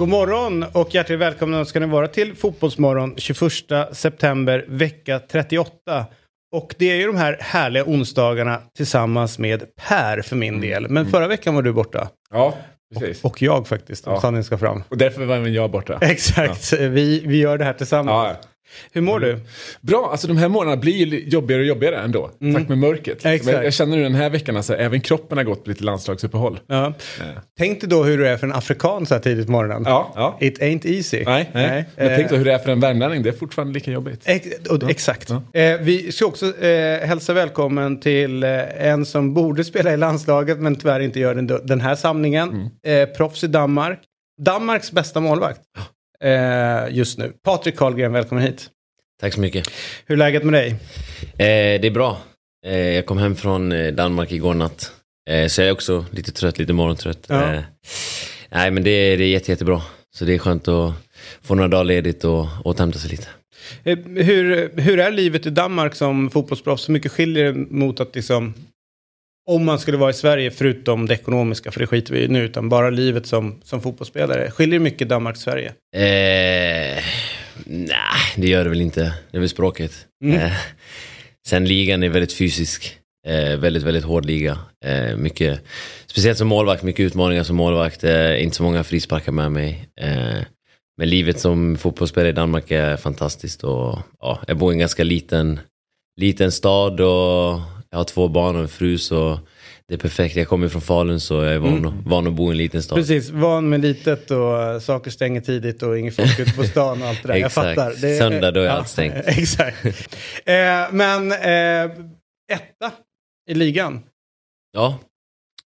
God morgon och hjärtligt välkomna ska ni vara till Fotbollsmorgon 21 september vecka 38. Och det är ju de här härliga onsdagarna tillsammans med Per för min del. Men förra veckan var du borta. Ja, precis. Och jag faktiskt, om Ja. sanningen ska fram. Och därför var även jag borta. Exakt, vi, vi gör det här tillsammans. Ja. Hur mår du? Bra, alltså de här månaderna blir ju jobbigare och jobbigare ändå. Tack med mörkret. Mm. Exakt. Men jag känner nu den här veckan, alltså, även kroppen har gått på lite landslagsuppehåll. Ja. Tänk dig då hur det är för en afrikan så här tidigt på morgonen. Ja, ja. It ain't easy. Nej, nej. Men Eh, tänk då hur det är för en värmlänning, det är fortfarande lika jobbigt. Ex och, Exakt. Eh, vi ska också eh, hälsa välkommen till eh, en som borde spela i landslaget men tyvärr inte gör den, den här samlingen. Eh, proffs i Danmark. Danmarks bästa målvakt eh, just nu. Patrik Karlgren, välkommen hit. Tack så mycket. Hur är läget med dig? Eh, det är bra. Eh, jag kom hem från eh, Danmark igår natt. Eh, så jag är också lite trött, lite morgontrött. Ja. Eh, nej men det, är- det är jätte, jättebra. Så det är skönt att få några dagar ledigt och återhämta sig lite. Hur, hur är livet i Danmark som fotbollsproffs? Hur mycket skiljer det mot att liksom om man skulle vara i Sverige förutom det ekonomiska, för det skiter vi i nu, utan bara livet som, som fotbollsspelare. Skiljer det mycket Danmark-Sverige? Eh, nej, det gör det väl inte. Det är väl språket. Mm. Eh, sen ligan är väldigt fysisk. Eh, väldigt, väldigt hård liga. Eh, mycket, speciellt som målvakt, mycket utmaningar som målvakt. Eh, inte så många frisparkar med mig. Eh, men livet som fotbollsspelare i Danmark är fantastiskt. Och, ja, jag bor i en ganska liten, liten stad och jag har två barn och en fru så det är perfekt. Jag kommer från Falun så jag är van, att- van att bo i en liten stad. Precis, van med litet och eh, saker stänger tidigt och inget folk ute på stan och allt det där. Jag fattar. Det, Söndag, då är allt stängt. Exakt. Eh, men eh, etta i ligan. Ja,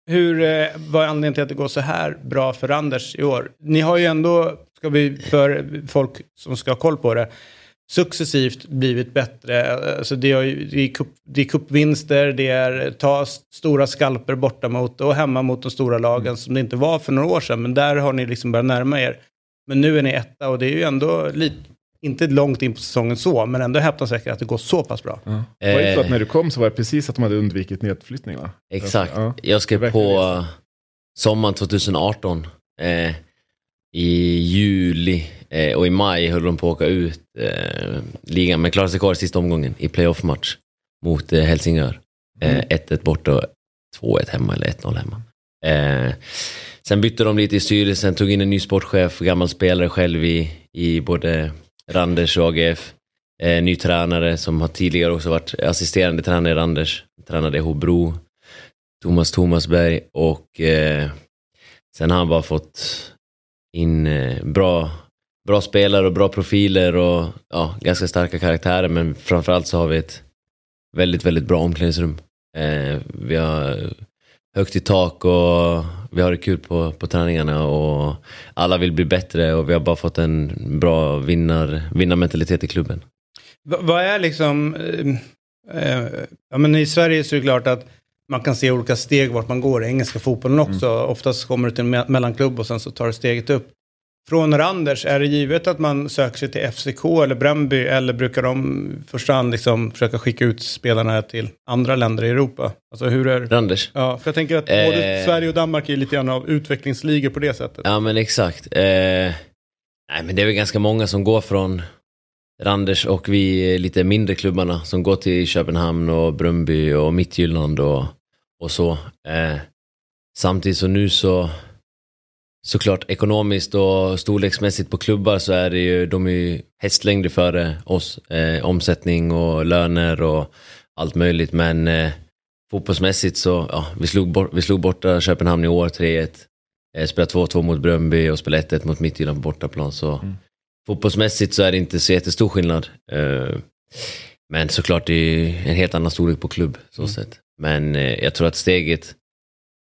Hur, eh, vad är anledningen till att det går så här bra för Anders i år? Ni har ju ändå, ska vi, för folk som ska ha koll på det, successivt blivit bättre. Alltså det, är cup, det är cupvinster, det är ta stora skalper borta mot och hemma mot de stora lagen som det inte var för några år sedan. Men där har ni liksom börjat närma er. Men nu är ni etta och det är ju ändå lite, inte långt in på säsongen så, men ändå häpnadsväckande att det går så pass bra. Ja. Det var ju så Eh. att när du kom så var det precis att de hade undvikit nedflyttning va? Exakt. Ja. Jag skrev på eh, sommaren 2018. Eh, I juli eh, och i maj höll de på att åka ut eh, ligan, men klarade sig kvar i sista omgången i playoff-match mot eh, Helsingör. Eh, Mm. 1-1 borta och 2-1 hemma, eller 1-0 hemma. Eh, sen bytte de lite i styrelsen, tog in en ny sportchef, gammal spelare själv i, i både Randers och AGF. Eh, ny tränare som har tidigare också varit assisterande tränare i Randers. Tränade i Hobro, Thomas Thomasberg och sen har han bara fått in eh, bra, bra spelare och bra profiler och ja, ganska starka karaktärer men framförallt så har vi ett väldigt, väldigt bra omklädningsrum. Eh, vi har högt i tak och vi har det kul på, på träningarna och alla vill bli bättre och vi har bara fått en bra vinnar, vinnarmentalitet i klubben. V vad är liksom, eh, eh, ja men i Sverige så är det klart att man kan se olika steg vart man går i engelska fotbollen också. Oftast kommer du till en me- mellanklubb och sen så tar du steget upp. Från Randers, är det givet att man söker sig till FCK eller Bröndby eller brukar de i första hand liksom försöka skicka ut spelarna till andra länder i Europa? Alltså hur är Randers? Ja, för jag tänker att både Eh. Sverige och Danmark är lite grann av utvecklingsligor på det sättet. Ja men exakt. Eh, nej men det är väl ganska många som går från Randers och vi lite mindre klubbarna som går till Köpenhamn och Brumby och Midtjylland och, och så. Eh, samtidigt så nu så såklart ekonomiskt och storleksmässigt på klubbar så är det ju, de är ju hästlängder före oss. Eh, omsättning och löner och allt möjligt men eh, fotbollsmässigt så, ja, vi slog, bort, vi slog borta Köpenhamn i år 3-1. Eh, Spelade 2-2 mot Bröndby och spelade 1-1 mot Midtjylland på bortaplan. Så mm fotbollsmässigt så är det inte så jättestor skillnad. Eh, Men såklart det är en helt annan storlek på klubb så sett. Men eh, jag tror att steget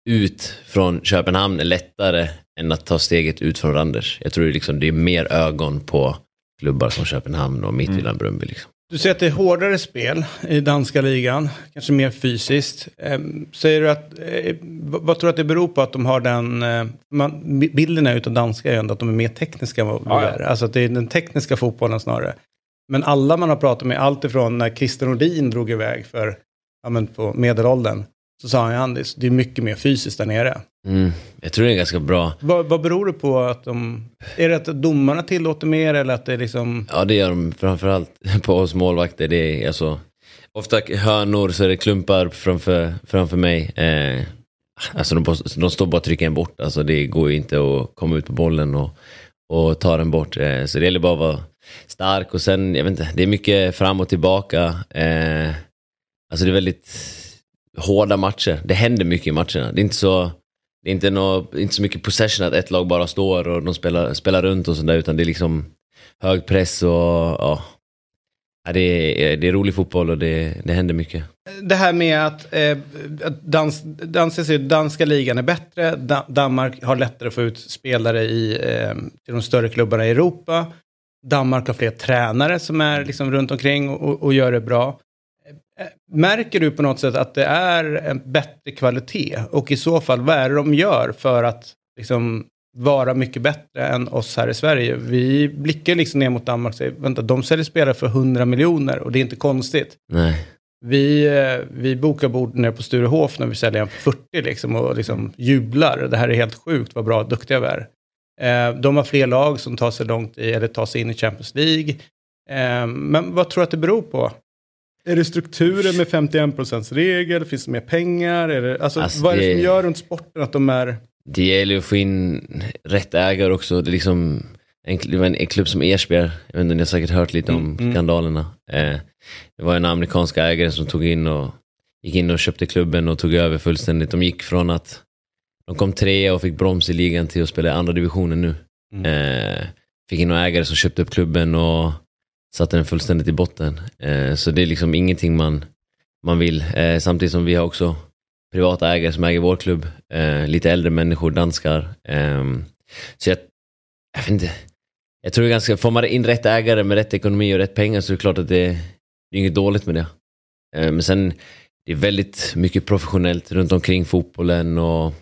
ut från Köpenhamn är lättare än att ta steget ut från Randers. Jag tror liksom, det är mer ögon på klubbar som Köpenhamn och Midtjylland, Brumby. Liksom. Du säger att det är hårdare spel i danska ligan, kanske mer fysiskt. Eh, säger du att, eh, vad tror du att det beror på att de har den, eh, man, bilden är utav danska är ju ändå att de är mer tekniska än vad vi är. Alltså att det är den tekniska fotbollen snarare. Men alla man har pratat med, allt ifrån när Christer Nordin drog iväg för, ja men på medelåldern, så sa han ju Andis, det är mycket mer fysiskt där nere. Mm, jag tror det är ganska bra. Vad, vad beror det på att de, är det att domarna tillåter mer eller att det är liksom, Ja, det gör de framförallt på oss målvakter. Det är alltså, ofta hörnor så är det klumpar framför, framför mig. Eh, alltså de, de står bara och trycker en bort. Alltså det går ju inte att komma ut på bollen och, och ta den bort. Eh, så det gäller bara att vara stark och sen, jag vet inte, det är mycket fram och tillbaka. Eh, alltså det är väldigt hårda matcher. Det händer mycket i matcherna. Det är inte så, det är inte, nå, inte så mycket possession att ett lag bara står och de spelar, spelar runt och sådär utan det är liksom hög press och ja. ja det, är, det är rolig fotboll och det, det händer mycket. Det här med att, eh, att dans, dans, danska ligan är bättre, da, Danmark har lättare att få ut spelare i, eh, till de större klubbarna i Europa. Danmark har fler tränare som är liksom runt omkring och, och gör det bra. Eh, Märker du på något sätt att det är en bättre kvalitet? Och i så fall, vad är det de gör för att liksom, vara mycket bättre än oss här i Sverige? Vi blickar liksom ner mot Danmark och säger, vänta, de säljer spelare för 100 miljoner och det är inte konstigt. Nej. Vi, eh, vi bokar bord nere på Sturehof när vi säljer en för 40 liksom och liksom jublar. Det här är helt sjukt vad bra och duktiga vi är. Eh, de har fler lag som tar sig långt i, eller tar sig in i Champions League. Men vad tror du att det beror på? Är det strukturen med 51% regel? Finns det mer pengar? Är det, alltså, Alltså, vad är det, det- som gör runt sporten att de är... Det gäller att få in rätt ägare också. Det är liksom en, en, en klubb som Ersbjerg, jag vet inte, ni har säkert hört lite om Mm, mm. skandalerna. Eh, det var en amerikansk ägare som tog in och gick in och köpte klubben och tog över fullständigt. De gick från att de kom trea och fick broms i ligan till att spela i andra divisionen nu. Eh, fick in några ägare som köpte upp klubben och satte den fullständigt i botten. Eh, så det är liksom ingenting man, man vill. Eh, samtidigt som vi har också privata ägare som äger vår klubb. Eh, lite äldre människor, danskar. Eh, så jag, jag vet inte. Jag tror det är ganska, får man in rätt ägare med rätt ekonomi och rätt pengar så är det klart att det, det är inget dåligt med det. Eh, men sen, det är väldigt mycket professionellt runt omkring fotbollen och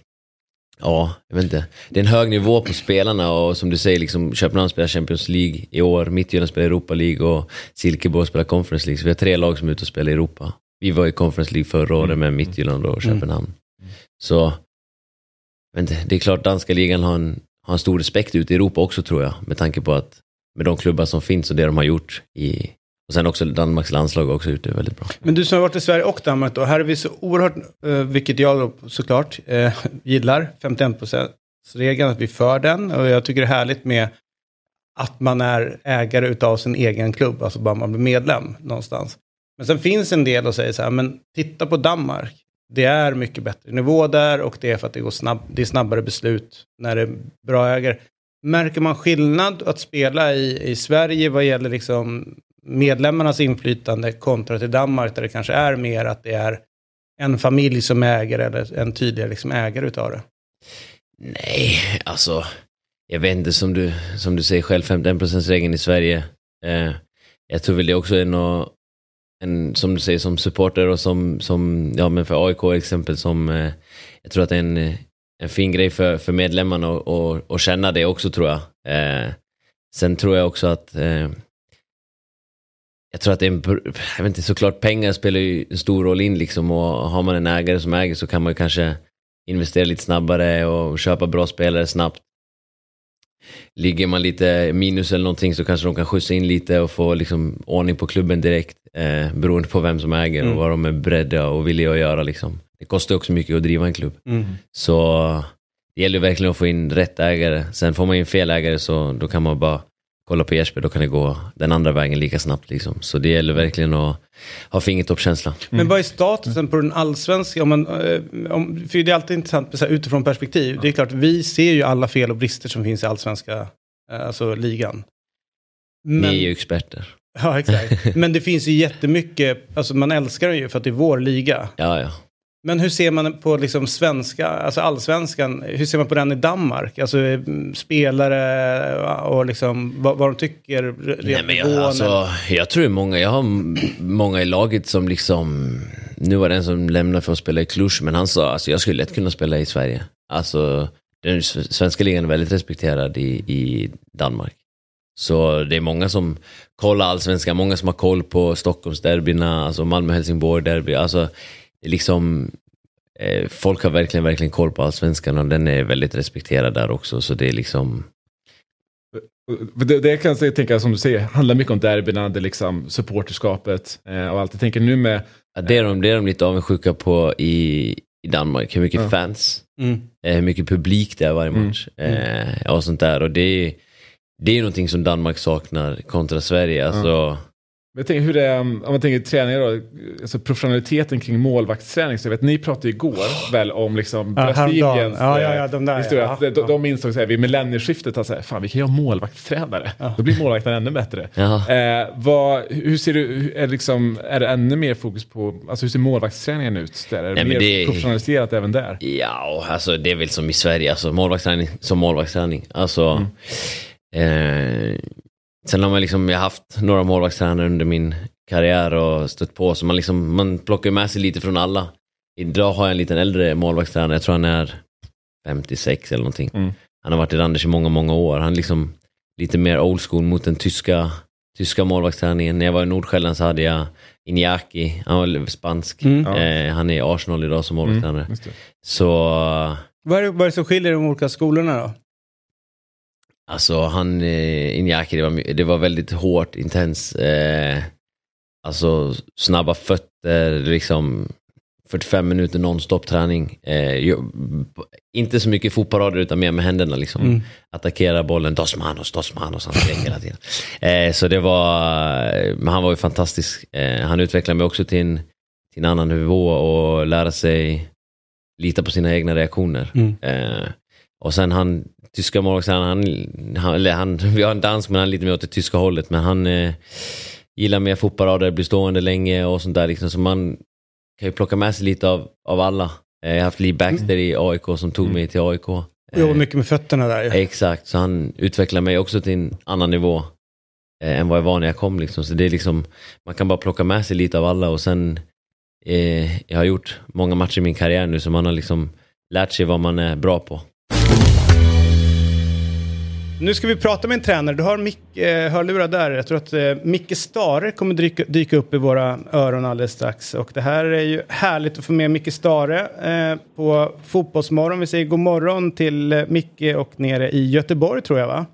Ja, jag vet inte. Det är en hög nivå på spelarna och som du säger, liksom, Köpenhamn spelar Champions League i år, Midtjylland spelar Europa League och Silkeborg spelar Conference League. Så vi har tre lag som är ute och spelar i Europa. Vi var i Conference League förra året med Midtjylland och Köpenhamn. Så, jag vet inte, det är klart danska ligan har en, har en stor respekt ute i Europa också tror jag. Med tanke på att med de klubbar som finns och det de har gjort i och sen också Danmarks landslag också ut det väldigt bra. Men du som har varit i Sverige och Danmark då, här är vi så oerhört, eh, vilket jag då såklart eh, gillar, 51%-regeln, att vi för den. Och jag tycker det är härligt med att man är ägare utav sin egen klubb, alltså bara man blir medlem någonstans. Men sen finns en del och säger så här, men titta på Danmark. Det är mycket bättre nivå där och det är för att det, går snabb, det är snabbare beslut när det är bra ägare. Märker man skillnad att spela i, i Sverige vad gäller liksom medlemmarnas inflytande kontra till Danmark där det kanske är mer att det är en familj som äger eller en tydligare liksom ägare utav det? Nej, alltså. Jag vet inte, som du, som du säger själv, 51%-regeln i Sverige. Eh, jag tror väl det också är något, en, som du säger, som supporter och som, som ja men för AIK exempel, som eh, jag tror att det är en, en fin grej för, för medlemmarna att och, och känna det också tror jag. Eh, sen tror jag också att eh, jag tror att det är en, jag vet inte, såklart pengar spelar ju en stor roll in liksom och har man en ägare som äger så kan man ju kanske investera lite snabbare och köpa bra spelare snabbt. Ligger man lite minus eller någonting så kanske de kan skjutsa in lite och få liksom ordning på klubben direkt. Eh, beroende på vem som äger Mm. och vad de är beredda och villiga att göra. Liksom. Det kostar också mycket att driva en klubb. Så det gäller verkligen att få in rätt ägare. Sen får man in fel ägare så då kan man bara kolla på Jesper, då kan det gå den andra vägen lika snabbt. Liksom. Så det gäller verkligen att ha fingertoppskänsla. Men vad är statusen på den allsvenska? Om man, eh, om, för det är alltid intressant så här utifrån perspektiv. Det är klart, vi ser ju alla fel och brister som finns i allsvenska, eh, alltså ligan. Men, Ni är ju experter. Ja, exakt. Men det finns ju jättemycket, alltså man älskar den ju för att det är vår liga. Ja, ja. Men hur ser man på liksom svenska, alltså allsvenskan, hur ser man på den i Danmark? Alltså mm, spelare och liksom vad, vad de tycker Nej, men jag, alltså, jag tror många, jag har många i laget som liksom, nu var det en som lämnade för att spela i Cluj, men han sa alltså jag skulle lätt kunna spela i Sverige. Alltså, den svenska ligan är väldigt respekterad i, i Danmark. Så det är många som kollar allsvenskan, många som har koll på Stockholmsderbyna, alltså Malmö-Helsingborg-derby. Alltså, liksom, eh, folk har verkligen, verkligen koll på allsvenskan och den är väldigt respekterad där också. Så det är liksom, Och Det, det kan jag tänka, som du säger, handlar mycket om derbyna, det liksom supporterskapet eh, och allt. Jag tänker nu med, Ja, det, är de, det är de lite avundsjuka på i, i Danmark. Hur mycket Ja. fans, Mm. eh, hur mycket publik det är varje Mm. match. Eh, och sånt där. Och det är, det är ju någonting som Danmark saknar kontra Sverige. Alltså, jag tänker hur det är, om man tänker träningar då, alltså professionaliteten kring målvaktsträning. Så jag vet, ni pratade igår väl om liksom Ja. Brasiliens Ja, ja, eh, ja, de där, historia. ja. Att de, de, insåg så här, vid millennieskiftet att så här, fan vi kan ju ha målvaktstränare. Då blir målvakten ännu bättre. ja. Eh, vad, hur ser du, är, liksom, är det ännu mer fokus på, alltså hur ser målvaktsträningen ut? Där? Är det Nej, mer det- professionaliserat även där? Ja, alltså det är väl som i Sverige, alltså målvaktsträning som målvaktsträning. Alltså, eh, sen har man liksom, jag har haft några målvaktstränare under min karriär och stött på, så man liksom, man plockar med sig lite från alla. Idag har jag en liten äldre målvaktstränare, jag tror han är 56 eller någonting. Mm. Han har varit i Randers i många, många år. Han är liksom lite mer old school mot den tyska, tyska målvaktsträningen. När jag var i Nordsjälland så hade jag Iñaki, han var spansk. Mm. Eh, han är i Arsenal idag som målvaktstränare. Mm. Så Vad, är det, vad är det som skiljer de olika skolorna då? Alltså han, eh, Iñaki, det var, det var väldigt hårt, intens. Eh, alltså snabba fötter, liksom 45 minuter nonstop träning. Eh, inte så mycket fotparader utan mer med händerna liksom. Mm. Attackera bollen, dos manos, dos manos, han skrek hela tiden. Eh, så det var, men han var ju fantastisk. Eh, han utvecklade mig också till en, till en annan nivå och lära sig lita på sina egna reaktioner. Mm. Eh, och sen han, tyska målvaktstränaren, han, han, eller han, vi har en dansk men han är lite mer åt det tyska hållet. Men han eh, gillar mer fotparader, blir stående länge och sånt där. Liksom, så man kan ju plocka med sig lite av, av alla. Eh, jag har haft Lee Baxter i AIK som tog mig till AIK. Jag jobbar Eh, mycket med fötterna där ju. Exakt, så han utvecklar mig också till en annan nivå eh, än vad jag var när jag kom. Liksom. Så det är liksom, man kan bara plocka med sig lite av alla och sen eh, jag har gjort många matcher i min karriär nu så man har liksom lärt sig vad man är bra på. Nu ska vi prata med en tränare. Du har mick, eh, hörlurar där. Jag tror att eh, Micke Stare kommer dyka, dyka upp i våra öron alldeles strax. Och det här är ju härligt att få med Micke Stare eh, på Fotbollsmorgon. Vi säger god morgon till eh, Micke och nere i Göteborg tror jag va?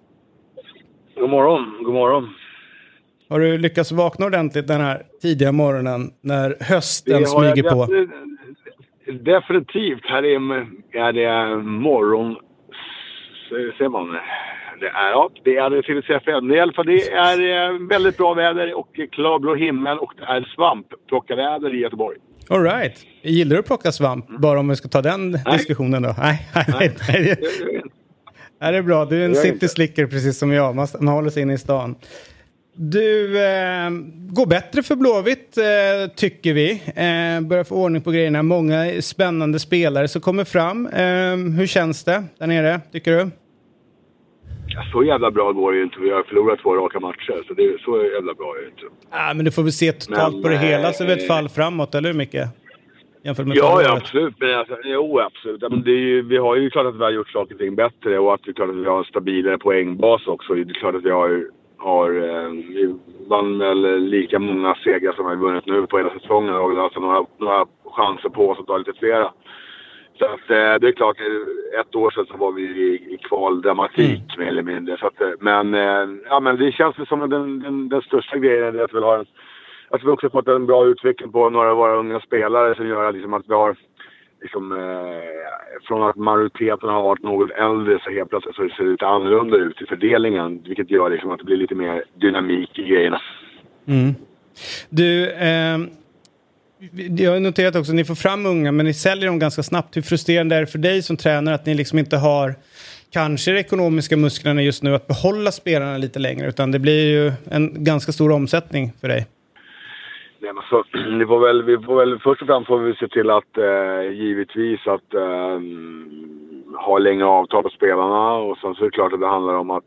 God morgon, god morgon. Har du lyckats vakna ordentligt den här tidiga morgonen när hösten smyger på? defini- Definitivt. Här är, är det morgon... Ser man? Det är, ja, det är det i alla fall, det är eh, väldigt bra väder och klarblå himmel och det är svampplockarväder i Göteborg. All right. Gillar du att plocka svamp? Bara om vi ska ta den diskussionen då? Nej, nej, nej. nej. det- Nej, det är bra. Du är en city slicker precis som jag. Man håller sig inne i stan. Du, eh, går bättre för Blåvitt eh, tycker vi. Eh, börjar få ordning på grejerna. Många spännande spelare som kommer fram. Eh, hur känns det där nere, tycker du? Så jävla bra går det ju inte. Vi har förlorat två raka matcher. Så det är så jävla bra är det inte. Ah, men du får väl se totalt Men, på det hela eh, så är det ett fall framåt, eller hur Micke? Jämfört med Ja, ja absolut. Men alltså, jo, absolut. Men ju, vi har ju klart att vi har gjort saker och ting bättre och att är klart att vi har en stabilare poängbas också. Det är klart att vi har, har eh, vi vann väl lika många segrar som vi har vunnit nu på hela säsongen och vi har alltså några, några chanser på oss att ta lite flera. Så att, eh, det är klart, ett år sedan så var vi i, i kvaldramatik mer eller mindre. Så att, eh, men, eh, ja, men det känns väl som den, den, den största grejen är att vi har en att vi också fått en bra utveckling på några av våra unga spelare som gör liksom att vi har liksom, eh, från att majoriteten har varit något äldre så helt plötsligt så ser det lite annorlunda ut i fördelningen. Vilket gör liksom att det blir lite mer dynamik i grejerna. Mm. Du, eh, jag har noterat också att ni får fram unga men ni säljer dem ganska snabbt. Hur frustrerande är det för dig som tränare att ni liksom inte har kanske de ekonomiska musklerna just nu att behålla spelarna lite längre utan det blir ju en ganska stor omsättning för dig. Nej, men så, vi, får väl, vi får väl först och främst får vi se till att eh, givetvis att eh, ha längre avtal på spelarna och sen så är det klart att det handlar om att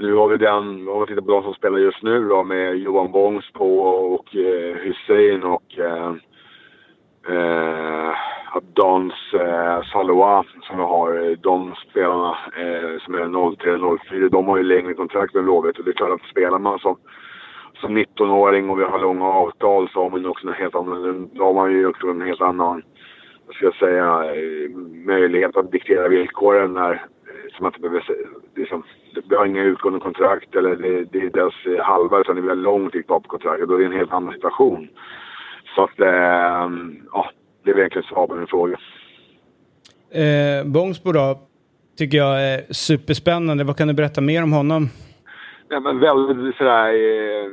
nu har vi den, om vi tittar på de som spelar just nu då med Johan Bångs på och eh, Hussein och eh, eh, Abdans eh, Saloua som vi har. De spelarna eh, som är 03-04, de har ju längre kontrakt med Blåvitt och det är klart att spelar man som som 19-åring och vi har långa avtal så har man också en helt annan, då har man ju också en helt annan, vad ska jag säga, eh, möjlighet att diktera villkoren när, som att det behöver, liksom, vi har inga utgående kontrakt eller det, det är ens eh, halva utan det är lång tid kvar på kontraktet. Då är det en helt annan situation. Så att, eh, ja, det är egentligen svar på din fråga. Eh, Bångsbo då, tycker jag är superspännande. Vad kan du berätta mer om honom? Ja, men väldigt sådär... Eh,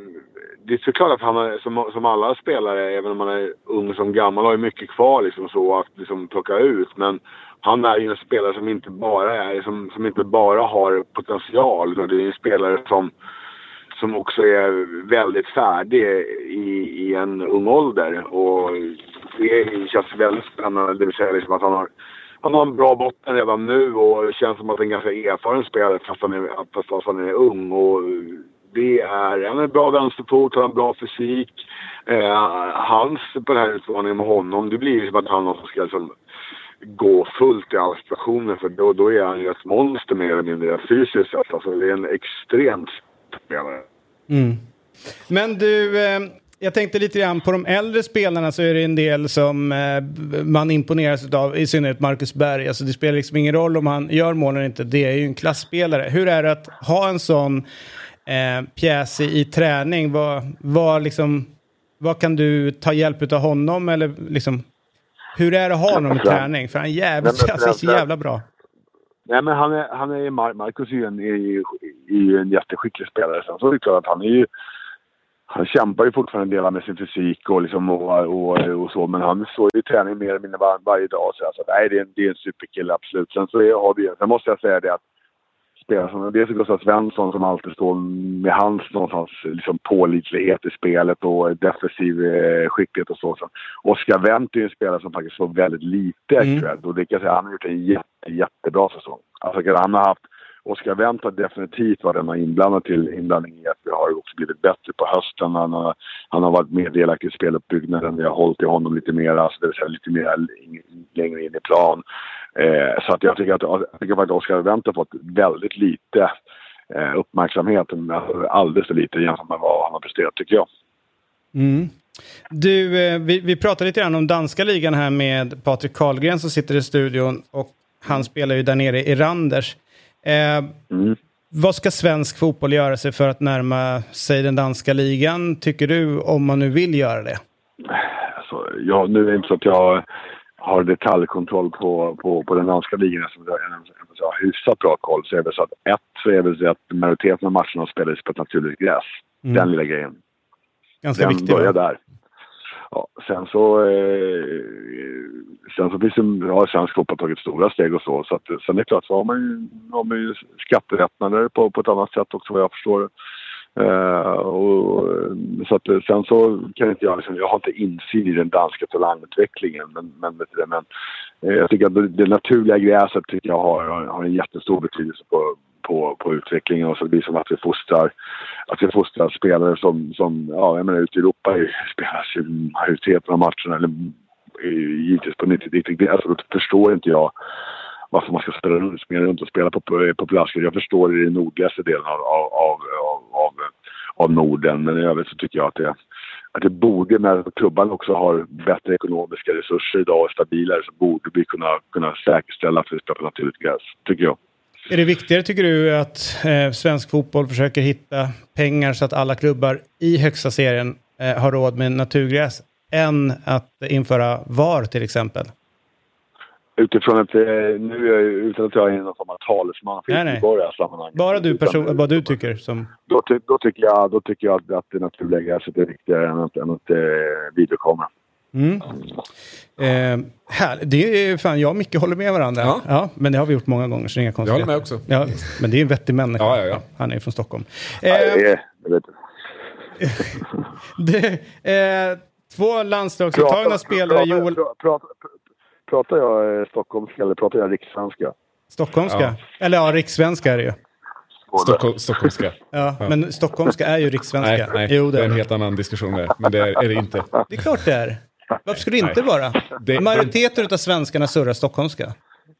det är såklart att han är, som, som alla spelare, även om man är ung som gammal, har ju mycket kvar liksom så att liksom plocka ut. Men han är ju en spelare som inte bara är, som, som inte bara har potential. Utan det är en spelare som, som också är väldigt färdig i, i en ung ålder. Och det känns väldigt spännande. Det vill säga liksom att han har han har en bra botten redan nu och det känns som att han är en ganska erfaren spelare fast han är, fast han är ung. Och det är, han är bra vänsterfot, han har bra fysik. Eh, hans på den här utmaningen med honom, det blir ju som att han också ska liksom, gå fullt i alla situationer för då, då är han ju ett monster mer eller mindre fysiskt sett. Alltså det är en extremt spelare. Mm. Men du, eh, jag tänkte lite grann på de äldre spelarna så är det en del som eh, man imponeras av, i synnerhet Marcus Berg. Alltså det spelar liksom ingen roll om han gör mål eller inte, det är ju en klassspelare. Hur är det att ha en sån eh, pjäs i, i träning? Vad, vad, liksom, vad kan du ta hjälp av honom eller liksom, hur är det att ha honom i träning? För han är jävligt, alltså, så jävla bra. Nej men han är, han är Marcus är ju en, är, är en jätteskicklig spelare. Sen så är det klart att han är ju han kämpar ju fortfarande en del med sin fysik och, liksom och, och, och så, men han står ju i träning mer eller mindre var, varje dag. Så alltså, nej, det är en, det är en superkille, absolut. Sen så är, har vi, sen måste jag säga det att spelare som dels Gustav Svensson som alltid står med hans någonstans liksom pålitlighet i spelet och defensiv eh, skicklighet och så. så. Oskar Wendt är ju en spelare som faktiskt får väldigt lite mm. cred och det kan jag säga, han har gjort en jätte, jättebra säsong. Alltså, han har haft Oskar Wendt har definitivt varit en inblandad till inblandning i att vi har också blivit bättre på hösten. Han har, han har varit mer delaktig i speluppbyggnaden. Vi har hållit i honom lite mer, alltså det vill säga lite mer längre in i plan. Eh, så att jag tycker att, jag tycker att Oskar Wendt har fått väldigt lite eh, uppmärksamhet. Alldeles för lite jämfört med vad han har presterat tycker jag. Mm. Du, eh, vi, vi pratade lite grann om danska ligan här med Patrik Karlgren som sitter i studion och han spelar ju där nere i Randers. Eh, mm. Vad ska svensk fotboll göra sig för att närma sig den danska ligan, tycker du, om man nu vill göra det? Alltså, ja, nu är det inte så att jag har detaljkontroll på, på, på den danska ligan som jag har hyfsat bra koll så är det så att ett så är det så att majoriteten av matcherna spelas på ett naturligt gräs. Mm. Den lilla grejen. Ganska den viktig. börjar där. Ja, sen så, eh, sen så finns det, har svensk fotboll tagit stora steg och så. så att, sen är det klart så har man ju, har man ju skattelättnader på, på ett annat sätt också vad jag förstår. Uh, och, så att, eh, sen så kan inte jag, liksom, jag har inte insyn i den danska talangutvecklingen men, men, men eh, jag tycker att det, naturliga gräset tycker jag har, har en jättestor betydelse på, på, på utvecklingen och så blir det som att vi fostrar, att vi fostrar spelare som, som ja, jag menar ute i Europa spelas ju majoriteten av matcherna, eller givetvis på 90 alltså då förstår inte jag varför man ska spela runt, spela runt och spela på, på, på plaskor. Jag förstår det i den nordligaste delen av, av, av, av, Norden, men i övrigt så tycker jag att det, att det borde, när klubban också har bättre ekonomiska resurser idag och stabilare, så borde vi kunna, kunna säkerställa att vi spelar på naturligt gräs, tycker jag. Är det viktigare tycker du att eh, svensk fotboll försöker hitta pengar så att alla klubbar i högsta serien eh, har råd med naturgräs än att införa VAR till exempel? Utifrån att, eh, nu är, utan att jag är någon form av talesman för Göteborg i sammanhanget. Bara du person, vad du tycker som... Då, ty, då, tycker jag, då tycker jag att, det naturliga är viktigare än att, än att eh, videokamera. Mm. Eh, här, det är fan, jag och Micke håller med varandra. Ja. ja. men det har vi gjort många gånger så det är inga konstigheter. Jag håller med också. Ja, men det är en vettig människa. Ja, ja, ja. Han är från Stockholm. Eh, ja, det är, det vet Du, eh, två landslagsuttagna spelare, pratar, Joel... pratar, pratar, pratar jag eh, stockholmska eller pratar jag rikssvenska? Stockholmska? Ja. Eller ja, rikssvenska är det ju. Stockholm, stockholmska. Ja, men stockholmska är ju rikssvenska. Nej, nej Jo, det är en det. helt annan diskussion där. Men det är, är det inte. det är klart det är. Varför skulle det inte vara? Det- Majoriteten av svenskarna surrar stockholmska.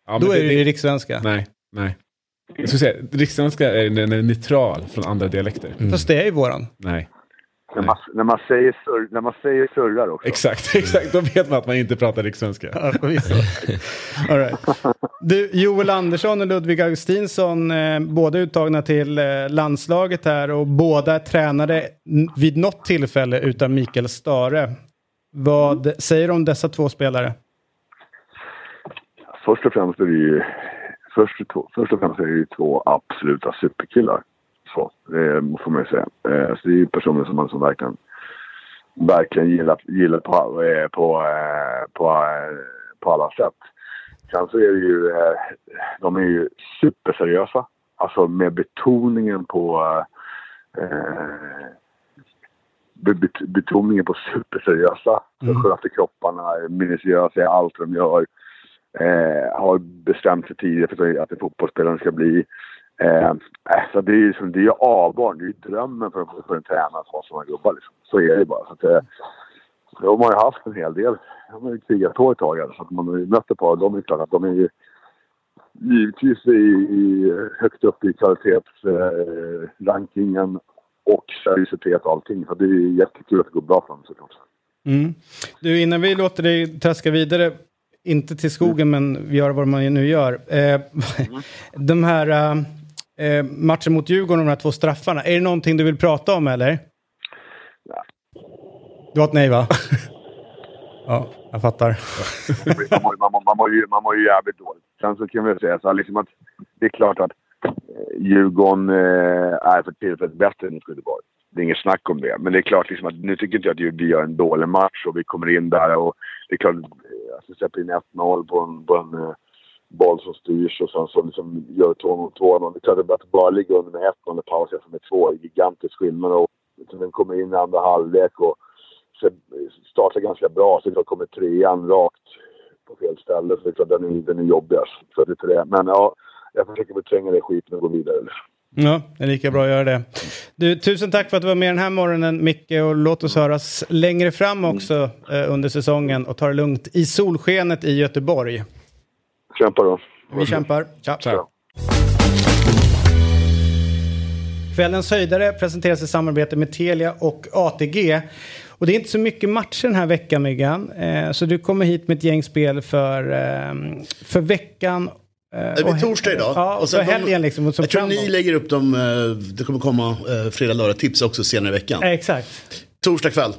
Ja, Då men är det ju rikssvenska. Nej, nej. Jag skulle säga, rikssvenska är, den är neutral från andra dialekter. Fast det är ju våran. Nej. När man, när, man säger surr, när man säger surrar också. Exakt, exakt. Då vet man att man inte pratar rikssvenska. All right. Du, Joel Andersson och Ludvig Augustinsson, eh, båda uttagna till eh, landslaget här och båda tränade vid något tillfälle utan Mikael Stare. Vad säger du om dessa två spelare? Först och främst är det ju, först, först och främst är det ju två absoluta superkillar. Så, det får man ju säga. Eh, Så det är ju personer som man som verkligen, verkligen gillar, gillar på, eh, på, eh, på, eh, på alla sätt. Sen så är det ju, eh, de är ju superseriösa. Alltså med betoningen på eh, be- bet- betoningen på superseriösa. Mm. Sköter kropparna, minutiösa i allt de gör. Eh, har bestämt sig tidigare för att en fotbollsspelare ska bli. Eh, alltså det är ju som, det är avbarn. Det är ju drömmen för, för en tränare att ha sådana gubbar. Liksom. Så är det bara. Så att, eh, de har ju haft en hel del. De har ju krigat på ett tag. Så att man har ju mött ett par av dem. är klart att de är ju givetvis i, i, högt upp i kvalitetsrankingen eh, och seriositet och allting. Så det är ju jättekul att det går bra för dem såklart. Mm. Du, innan vi låter dig traska vidare, inte till skogen men vi gör vad man nu gör. Eh, de här eh, matchen mot Djurgården, de här två straffarna, är det någonting du vill prata om eller? Ja. Du har ett nej va? ja, jag fattar. man, man, man, mår ju, man mår ju jävligt dåligt. Sen så kan vi säga så här, liksom att det är klart att eh, Djurgården eh, är för tillfället bättre än Göteborg. Det är inget snack om det. Men det är klart liksom att nu tycker inte jag att vi gör en dålig match och vi kommer in där och det är klart att eh, alltså, släpper in 1-0 på en, på en eh, boll som styrs och sen så liksom gör 2-0. Det är klart att bara ligga under med 1-0 och pausa med 2 är gigantisk skillnad. Och liksom, den kommer in i andra halvlek och startar ganska bra. Så det kommer trean rakt på fel ställe. Så det är klart den är, den är jobbigast. Så det är det. Men ja, jag försöker betränga det skiten och gå vidare. Ja, det är lika bra att göra det. Du, tusen tack för att du var med den här morgonen Micke och låt oss höras längre fram också eh, under säsongen och ta det lugnt i solskenet i Göteborg. Kämpa då. Vi kämpar. Tja. Ciao. Kvällens höjdare presenteras i samarbete med Telia och ATG. Och det är inte så mycket matcher den här veckan Myggan. Eh, så du kommer hit med ett gäng spel för, eh, för veckan. Eh, Det blir torsdag idag. Ja, och, sen helgen liksom. Och som jag tror ni lägger upp dem, eh, det kommer komma eh, fredag, lördag tips också senare i veckan. Eh, exakt. Torsdag kväll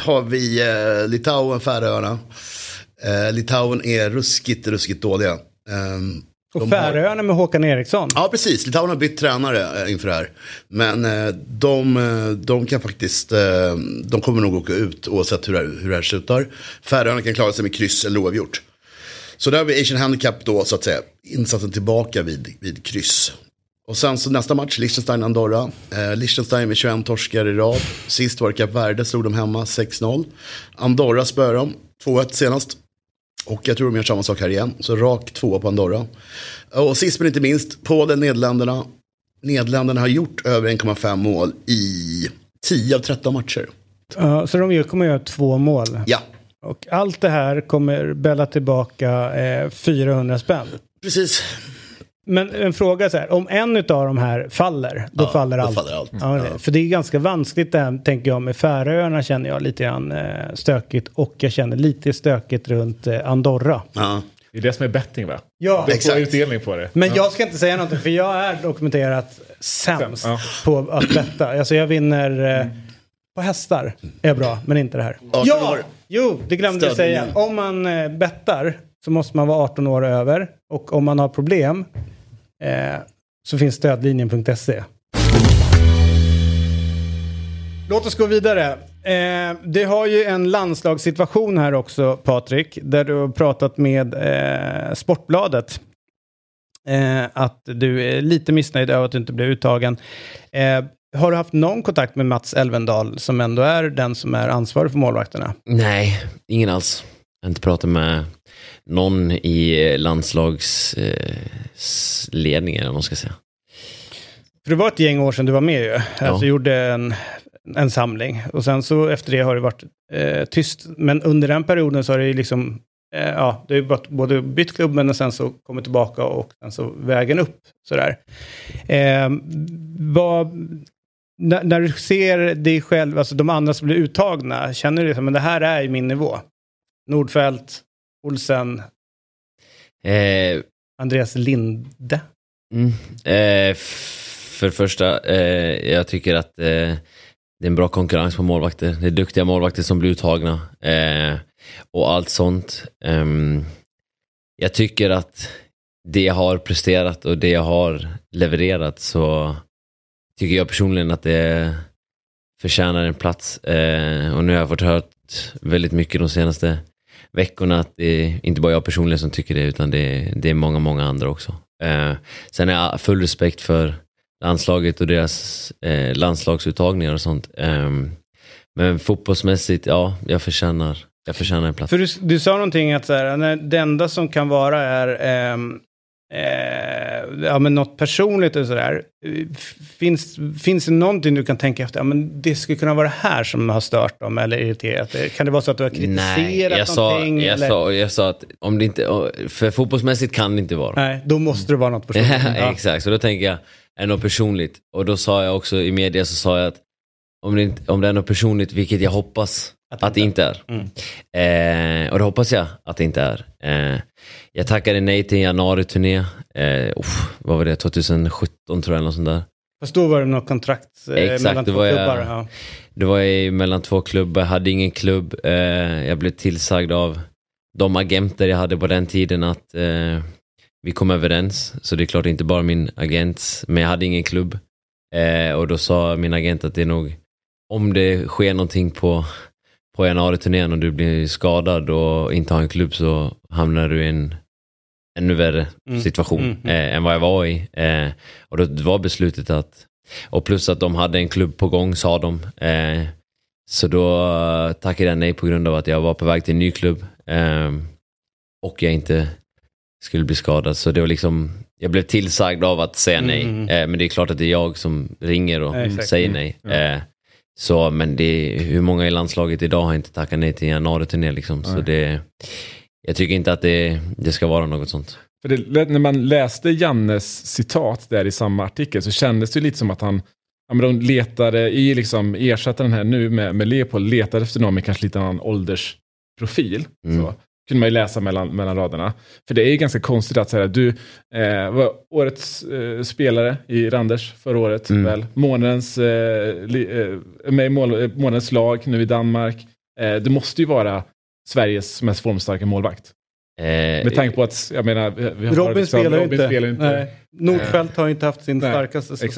har vi eh, Litauen, Färöarna. Eh, Litauen är ruskigt, ruskigt dåliga. Ehm, Och de har- Färöarna med Håkan Eriksson. Ja, precis. Litauen har bytt tränare eh, inför det här. Men eh, de, eh, de kan faktiskt, eh, de kommer nog åka ut oavsett hur det, här- hur det här slutar. Färöarna kan klara sig med kryss eller oavgjort. Så där har vi Asian Handicap då, så att säga, insatsen tillbaka vid, vid kryss. Och sen så nästa match, Liechtenstein-Andorra. Eh, Liechtenstein med 21 torskar i rad. Sist var det Kap Verde, slog de hemma 6-0. Andorra spöade dem, 2-1 senast. Och jag tror de gör samma sak här igen. Så rak tvåa på Andorra. Och sist men inte minst, Polen, Nederländerna. Nederländerna har gjort över 1,5 mål i 10 av 13 matcher. Ja, så de kommer göra två mål. Ja, Och allt det här kommer bälla tillbaka eh, 400 spänn. precis. Men en fråga så här, om en av de här faller, då Ja, faller då allt. faller allt. Ja, det, För det är ganska vanskligt det här, tänker jag, med Färöarna känner jag lite grann eh, stökigt. Och jag känner lite stökigt runt eh, Andorra. Ja. Det är det som är betting va? Ja, Du får utdelning på det. men jag ska inte säga någonting för jag är dokumenterat sämst Ja. på att betta. Alltså jag vinner eh, på hästar, är bra, men inte det här. 18 ja! år. Jo, det glömde jag säga. Om man eh, bettar så måste man vara 18 år över. Och om man har problem eh, så finns stödlinjen.se. Låt oss gå vidare. Eh, du har ju en landslagssituation här också, Patrik, där du har pratat med eh, Sportbladet. Eh, att du är lite missnöjd över att du inte blev uttagen. Eh, har du haft någon kontakt med Mats Elvendal som ändå är den som är ansvarig för målvakterna? Nej, ingen alls. Jag har inte pratat med någon i landslagsledningen, eller vad man ska säga. För det var ett gäng år sedan du var med ju. Ja. Alltså gjorde en, en samling. Och sen så efter det har det varit eh, tyst. Men under den perioden så har det ju liksom, eh, ja, det har ju både bytt klubb men sen så kommit tillbaka och sen så vägen upp. Sådär. Eh, vad, när, när du ser dig själv, alltså de andra som blir uttagna, känner du att det här är min nivå? Nordfeldt, Olsen, Eh, Andreas Linde. Mm. Eh, för det första, eh, jag tycker att eh, det är en bra konkurrens på målvakter. Det är duktiga målvakter som blir uttagna. Eh, och allt sånt. Ehm, jag tycker att det jag har presterat och det jag har levererat så tycker jag personligen att det förtjänar en plats. Eh, och nu har jag fått hört väldigt mycket de senaste veckorna att det är inte bara jag personligen som tycker det utan det är, det är många, många andra också. Eh, sen har jag full respekt för landslaget och deras eh, landslagsuttagningar och sånt. Eh, men fotbollsmässigt, ja, jag förtjänar, jag förtjänar en plats. För du, du sa någonting att så här, när det enda som kan vara är ehm, eh, ja, men något personligt och sådär. Finns, finns det någonting du kan tänka efter? Ja, men det skulle kunna vara det här som har stört dem eller irriterat dig. Kan det vara så att du har kritiserat Nej, jag sa, någonting? jag, eller? sa, jag sa att om det inte, för fotbollsmässigt kan det inte vara. Nej, då måste det vara något personligt. Ja. Exakt, så då tänker jag, är något personligt? Och då sa jag också i media så sa jag att om det, inte, om det är något personligt, vilket jag hoppas Att att, det inte är. Mm. Eh, och det hoppas jag att det inte är. Eh, jag tackade nej till en januari-turné. Eh, vad var det, 2017 tror jag, eller något sånt där. Fast då var det något kontrakt eh, Exakt, mellan två var jag- klubbar. Ja. Det var jag mellan två klubbar, hade ingen klubb. Eh, jag blev tillsagd av de agenter jag hade på den tiden att eh, vi kom överens. Så det är klart inte bara min agent, men jag hade ingen klubb. Och då sa min agent att det är nog, om det sker någonting på, på januari-turnén och du blir skadad och inte har en klubb så hamnar du i en ännu värre Mm. situation Mm. Eh, än vad jag var i. Eh, och då var beslutet att, och plus att de hade en klubb på gång sa de. Eh, så då tackade jag nej på grund av att jag var på väg till en ny klubb. Eh, och jag inte skulle bli skadad. Så det var liksom, jag blev tillsagd av att säga nej. Mm. Eh, men det är klart att det är jag som ringer och Ja, exakt. säger nej. Eh, så, men det hur många i landslaget idag har inte tackat nej till en januari-turné liksom. Så Nej. det, jag tycker inte att det, det ska vara något sånt. För det, när man läste Jannes citat där i samma artikel så kändes det lite som att han, ja, men de letade i liksom ersättaren här nu med, med Leopold, letade efter någon med kanske lite annan åldersprofil. Mm. Så kunde man ju läsa mellan, mellan raderna. För det är ju ganska konstigt att säga, du eh, var årets eh, spelare i Randers förra året, Mm. väl? Månadens, eh, li, eh, med mål, eh, månadens lag nu i Danmark. Eh, det måste ju vara Sveriges mest formstarka målvakt. Eh, Med tanke på att, jag menar, vi har Robin liksom- spelar ju Robin inte. spelar inte. Nej. Nordfeldt har inte haft sin Nej, starkaste exakt.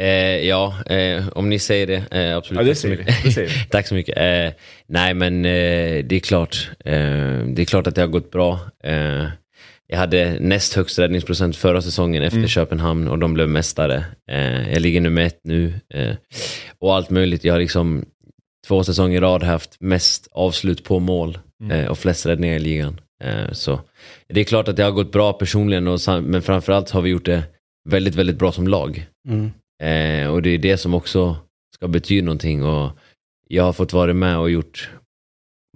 Eh, ja, eh, om ni säger det. Eh, absolut. Ja, det Tack så mycket. Det säger vi. Tack så mycket. Eh, nej, men eh, det är klart. Eh, det är klart att det har gått bra. Jag hade näst högst räddningsprocent förra säsongen efter Mm. Köpenhamn och de blev mästare. Jag ligger nummer ett nu. Och allt möjligt. Jag har liksom två säsonger i rad haft mest avslut på mål Mm. och flest räddningar i ligan. Så det är klart att det har gått bra personligen, och, men framförallt har vi gjort det väldigt, väldigt bra som lag. Mm. Eh, och det är det som också ska betyda någonting. Och jag har fått vara med och gjort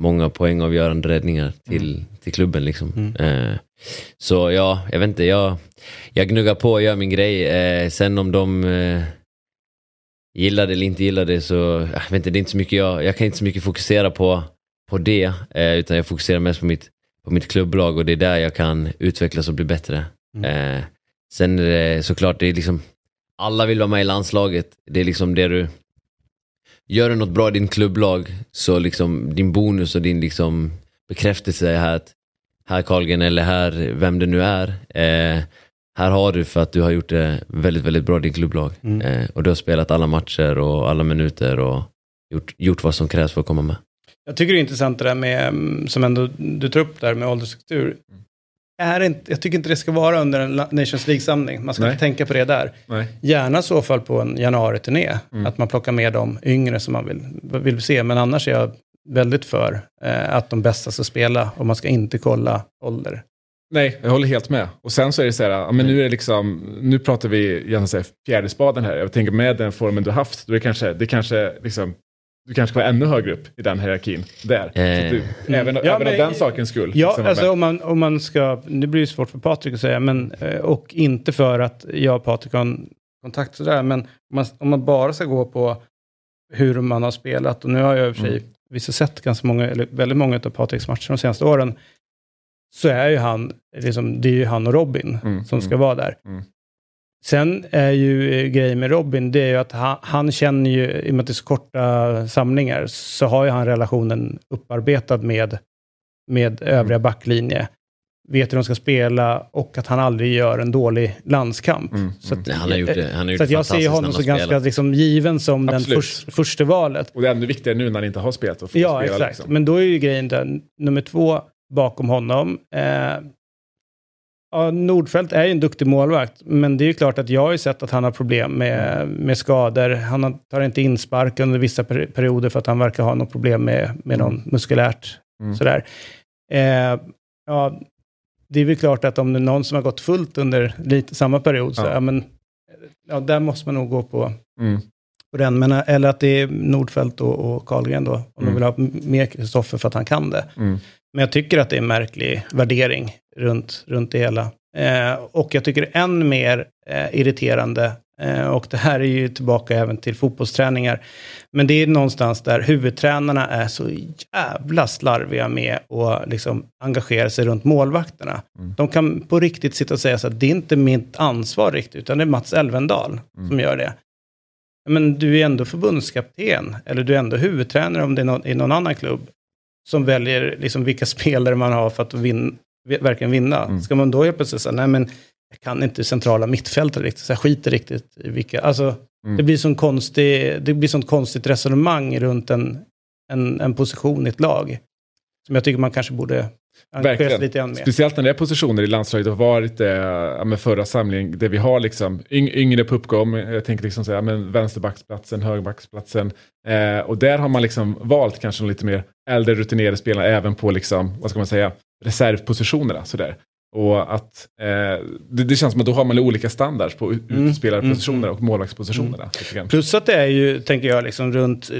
många poängavgörande räddningar till, till klubben. Liksom. Mm. Eh, så ja, jag vet inte, jag, jag gnuggar på och gör min grej. Eh, sen om de eh, gillar det eller inte gillar det så, jag vet inte, det är inte så mycket jag, jag kan inte så mycket fokusera på, på det. Eh, utan jag fokuserar mest på mitt, på mitt klubblag och det är där jag kan utvecklas och bli bättre. Eh, sen är det såklart, det är liksom alla vill vara med i landslaget. Det är liksom det du... Gör du något bra i din klubblag så liksom din bonus och din liksom bekräftelse är här att här Carlgren eller här vem det nu är. Eh, här har du för att du har gjort det väldigt, väldigt bra i din klubblag. Mm. Eh, och du har spelat alla matcher och alla minuter och gjort, gjort vad som krävs för att komma med. Jag tycker det är intressant det där med, mm, som ändå du tar upp där med åldersstruktur. Är inte, jag tycker inte det ska vara under en Nations League-samling. Man ska Nej. inte tänka på det där. Nej. Gärna i så fall på en januari-turné. Mm. Att man plockar med de yngre som man vill, vill se. Men annars är jag väldigt för eh, att de bästa ska spela och man ska inte kolla ålder. Nej, jag håller helt med. Och sen så är det så här, men nu är det liksom, nu pratar vi gärna så här. Jag tänker med den formen du haft, då är det kanske, det kanske liksom, du kanske ska vara ännu högre upp i den hierarkin där. Att du, även Eh. Ja, även men- av den sakens skull. Ja, liksom, alltså om man, om man ska, det blir ju svårt för Patrik att säga, men, eh, och inte för att jag och Patrik har en kontakt sådär, men om man, om man bara ska gå på hur man har spelat, och nu har jag i och för sig Mm. vissa sett ganska många, eller väldigt många av Patriks matcher de senaste åren, så är ju han, liksom, det är ju han och Robin Mm, som ska mm, vara där. mm. Sen är ju eh, grejen med Robin, det är ju att han, han känner ju, i och med att det är så korta samlingar, så har ju han relationen upparbetad med, med övriga backlinje. Vet hur de ska spela och att han aldrig gör en dålig landskamp. Mm, Så, att, Nej, han har gjort det, han har gjort så jag ser honom som ganska liksom, given som den Absolut. förs, första valet. Och det är ännu viktigare nu när han inte har spelat och Ja, spela. exakt. Liksom. Men då är ju grejen där, nummer två bakom honom. Eh, ja, Nordfeldt är ju en duktig målvakt, men det är ju klart att jag har ju sett att han har problem med, med skador. Han tar inte inspark under vissa per, perioder för att han verkar ha något problem med, med någon muskulärt. Mm. Sådär. Eh, ja, det är väl klart att om det är någon som har gått fullt under lite samma period, så Ja. ja. men, ja, där måste man nog gå på, Mm. på den. Men, eller att det är Nordfeldt och, och Karlgren då, om Mm. de vill ha mer Kristoffer för att han kan det. Mm. Men jag tycker att det är en märklig värdering runt, runt det hela. Eh, och jag tycker än mer eh, irriterande, eh, och det här är ju tillbaka även till fotbollsträningar, men det är någonstans där huvudtränarna är så jävla slarviga med att liksom engagera sig runt målvakterna. Mm. De kan på riktigt sitta och säga så att det är inte mitt ansvar riktigt, utan det är Mats Elvendal Mm. som gör det. Men du är ändå förbundskapten, eller du är ändå huvudtränare om det är någon, i någon annan klubb som väljer liksom vilka spelare man har för att vin, verkligen vinna. Mm. Ska man då helt plötsligt säga, nej men jag kan inte centrala mittfältet riktigt, så jag skiter riktigt i vilka, alltså Mm. det blir sån konstig, det blir sånt konstigt resonemang runt en, en, en position i ett lag. Som jag tycker man kanske borde Verkligen. lite med. Speciellt när det är positioner i landslaget och varit eh, ja, med förra samlingen där vi har liksom yng, yngre på uppgång. Jag tänker liksom säga, men vänsterbacksplatsen, högerbacksplatsen. Eh, och där har man liksom valt kanske lite mer äldre rutinerade spelarna även på liksom, vad ska man säga, reservpositionerna. Sådär. Och att eh, det, det känns som att då har man olika standards på ut- Mm, mm, och målvaktspositionerna. grann. Plus att det är ju, tänker jag, liksom runt,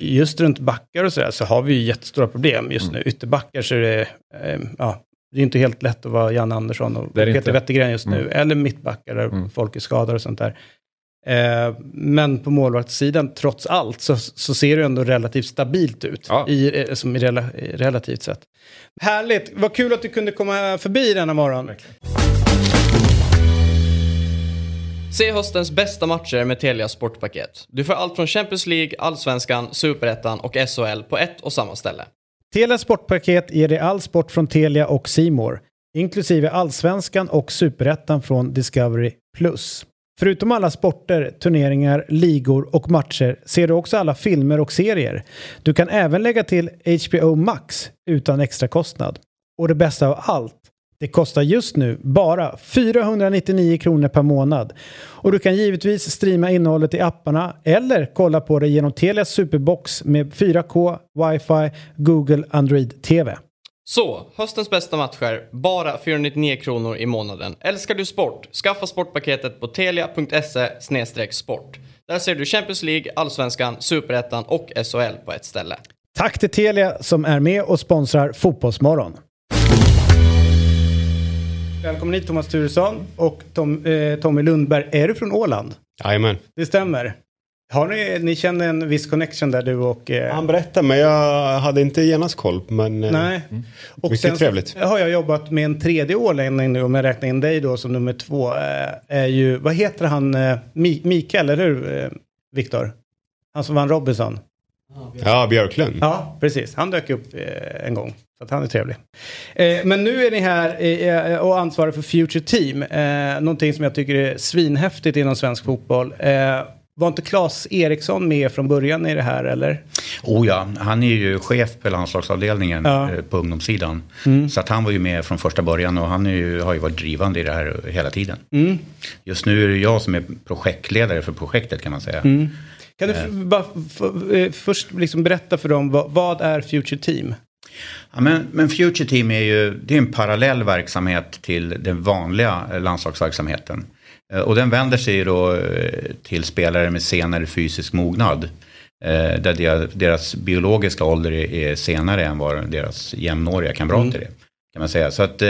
just runt backar och sådär så har vi ju jättestora problem just Mm. nu. Ytterbackar så är det, eh, ja, det är inte helt lätt att vara Jan Andersson och Peter inte. Wettergren just nu. Mm. Eller mittbackar där Mm. folk är skadade och sånt där. Eh, men på målvaktssidan, trots allt, så, så ser det ändå relativt stabilt ut. Ja. I, eh, som i rela, i relativt sett. Härligt, vad kul att du kunde komma förbi denna morgon. Verkligen. Se höstens bästa matcher med Telia Sportpaket. Du får allt från Champions League, Allsvenskan, Superettan och SHL på ett och samma ställe. Telia Sportpaket ger dig all sport från Telia och Simor, inklusive allsvenskan och superettan från Discovery+. Förutom alla sporter, turneringar, ligor och matcher ser du också alla filmer och serier. Du kan även lägga till HBO Max utan extra kostnad. Och det bästa av allt, det kostar just nu bara 499 kronor per månad. Och du kan givetvis streama innehållet i apparna eller kolla på det genom Telias Superbox med 4K, wifi, Google Android TV. Så, höstens bästa matcher, bara 499 kronor i månaden. Älskar du sport? Skaffa sportpaketet på telia.se sport. Där ser du Champions League, Allsvenskan, Superettan och SHL på ett ställe. Tack till Telia som är med och sponsrar Fotbollsmorgon. Välkommen hit Thomas Turesson och Tom, eh, Tommy Lundberg. Är du från Åland? Jajamän. Det stämmer. Har ni, ni känner en viss connection där du och... Eh, Han berättade men jag hade inte genast koll. Men eh, Nej. Och Mycket sen trevligt. Har jag jobbat med en tredje ålänning nu, om jag räknar in dig då som nummer två. Eh, är ju, vad heter han, eh, Mi- Mikael, eller hur eh, Viktor? Han som vann Robinson. ja, Björklund. Ja, precis. Han dök upp eh, en gång. Så att han är trevlig. Eh, men nu är ni här eh, och ansvarar för Future Team. Eh, någonting som jag tycker är svinhäftigt inom svensk fotboll. Eh, Var inte Claes Eriksson med från början i det här eller? Oh ja, han är ju chef på landslagsavdelningen Ja. eh, på ungdomssidan. Så att han var ju med från första början och han ju, har ju varit drivande i det här hela tiden. Just nu är det jag som är projektledare för projektet kan man säga. Kan du f- bara eh, först liksom berätta för dem vad, vad är Future Team? Ja, men, men Future Team är ju det är en parallell verksamhet till den vanliga eh, landslagsverksamheten. Eh, Och den vänder sig då eh, till spelare med senare fysisk mognad. eh, Där deras, biologiska ålder är, senare än vad deras jämnåriga kamrater är. Kan man säga. Så att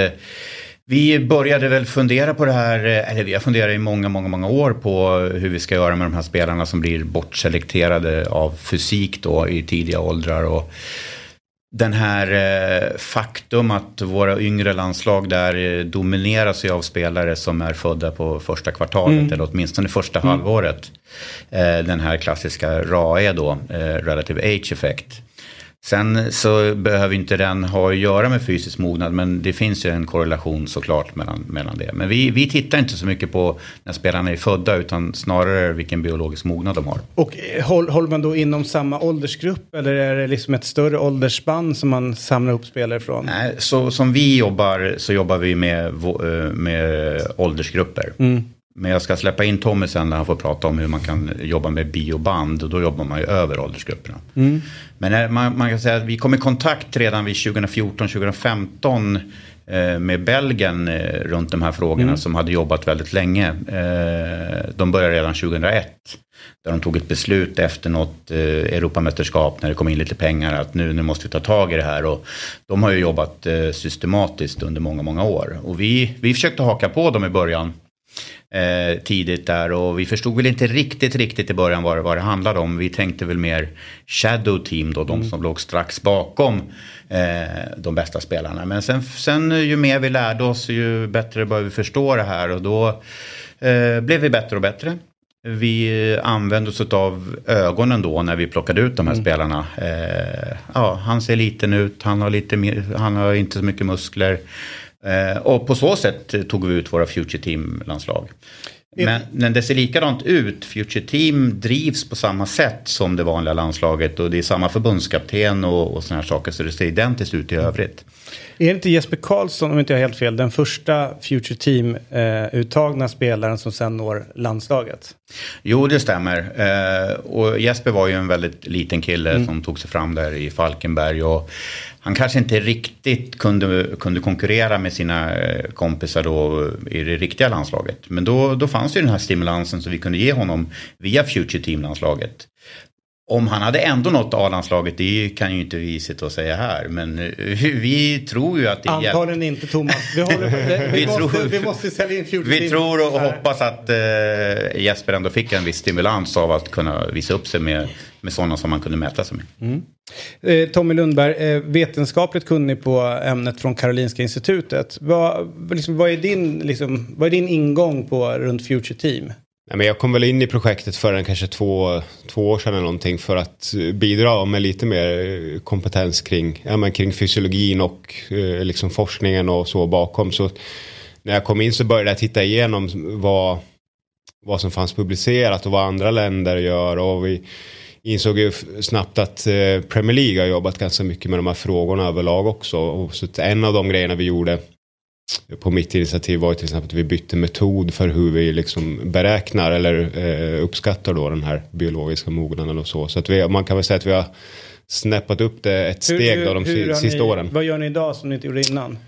vi började väl fundera på det här, eller vi har funderat i många, många, många år på hur vi ska göra med de här spelarna som blir bortselekterade av fysik då i tidiga åldrar. Och den här eh, faktum att våra yngre landslag där eh, domineras av spelare som är födda på första kvartalet eller åtminstone första halvåret. Eh, den här klassiska RAE då, eh, Relative Age Effect. Sen så behöver inte den ha att göra med fysisk mognad men det finns ju en korrelation såklart mellan, mellan det. Men vi, vi tittar inte så mycket på när spelarna är födda utan snarare vilken biologisk mognad de har. Och eh, håll, håller man då inom samma åldersgrupp eller är det liksom ett större åldersspann som man samlar ihop spelare från? Nej, så som vi jobbar så jobbar vi med, eh, med åldersgrupper. Men jag ska släppa in Tommy sen när han får prata om hur man kan jobba med bioband och då jobbar man ju över åldersgrupperna. Men eh, man, man kan säga att vi kom i kontakt redan vid 2014-2015 eh, med Belgien eh, runt de här frågorna som hade jobbat väldigt länge. Eh, de började redan 2001. Där de tog ett beslut efter något eh, Europamästerskap när det kom in lite pengar att nu, nu måste vi ta tag i det här. Och de har ju jobbat eh, systematiskt under många, många år. Och vi, vi försökte haka på dem i början eh, tidigt där och vi förstod väl inte riktigt, riktigt i början vad, vad det handlade om. Vi tänkte väl mer shadow team då, de som låg strax bakom eh, de bästa spelarna. Men sen, sen eh, ju mer vi lärde oss ju bättre började vi förstå det här och då eh, blev vi bättre och bättre. Vi använde oss av ögonen då när vi plockade ut de här spelarna. Eh, ja, han ser liten ut, han har, lite han har inte så mycket muskler. Eh, och på så sätt eh, tog vi ut våra Future Team-landslag. Men, men det ser likadant ut. Future Team drivs på samma sätt som det vanliga landslaget och det är samma förbundskapten och, och sådana här saker så det ser identiskt ut i övrigt. Är det inte Jesper Karlsson, om inte jag har helt fel, den första Future Team-uttagna spelaren som sen når landslaget? Jo, det stämmer. Eh, och Jesper var ju en väldigt liten kille som tog sig fram där i Falkenberg. Och han kanske inte riktigt kunde, kunde konkurrera med sina eh, kompisar då i det riktiga landslaget. Men då, då fanns ju den här stimulansen som vi kunde ge honom via Future Team-landslaget. Om han hade ändå nått A-landslaget, det kan ju inte vi sitta och säga här. Men eh, vi tror ju att det. Antagligen inte Thomas. Vi, håller, vi, vi, måste, tror- vi måste sälja in Future Vi Team. tror och hoppas att eh, Jesper ändå fick en viss stimulans av att kunna visa upp sig med, med sådana som man kunde mäta sig med. Eh, Tommy Lundberg, eh, vetenskapligt kunnig på ämnet från Karolinska institutet. Vad, liksom, vad, är din, liksom, vad är din ingång på runt Future Team? Nej, men jag kom väl in i projektet för en kanske två, två år sedan eller någonting för att eh, bidra med lite mer kompetens kring, ja, men kring fysiologin och eh, liksom forskningen och så bakom. Så när jag kom in så började jag titta igenom vad, vad som fanns publicerat och vad andra länder gör. Och vi insåg ju snabbt att eh, Premier League har jobbat ganska mycket med de här frågorna överlag också. Och så en av de grejerna vi gjorde på mitt initiativ var till exempel att vi bytte metod för hur vi liksom beräknar eller eh, uppskattar då den här biologiska mognaden och så. Så att vi, man kan väl säga att vi har snäppat upp det ett steg då de sista ni, åren. Vad gör ni idag som ni inte gjorde innan?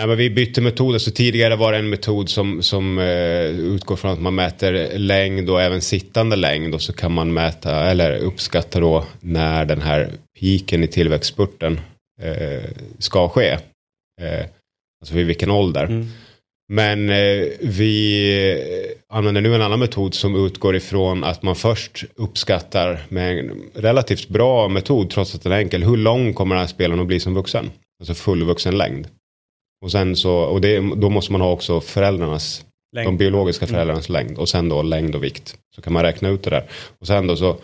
Ja, men vi bytte metoder, så tidigare var det en metod som, som eh, utgår från att man mäter längd och även sittande längd och så kan man mäta eller uppskatta då när den här piken i tillväxtspurten eh, ska ske. Eh, alltså vid vilken ålder. Men eh, vi använder nu en annan metod som utgår ifrån att man först uppskattar med en relativt bra metod, trots att den är enkel, hur lång kommer den här spelaren att bli som vuxen? Alltså fullvuxen längd. Och, sen så, och det, då måste man ha också föräldrarnas, Längd. de biologiska föräldrarnas längd och sen då längd och vikt. Så kan man räkna ut det där. Och sen då så,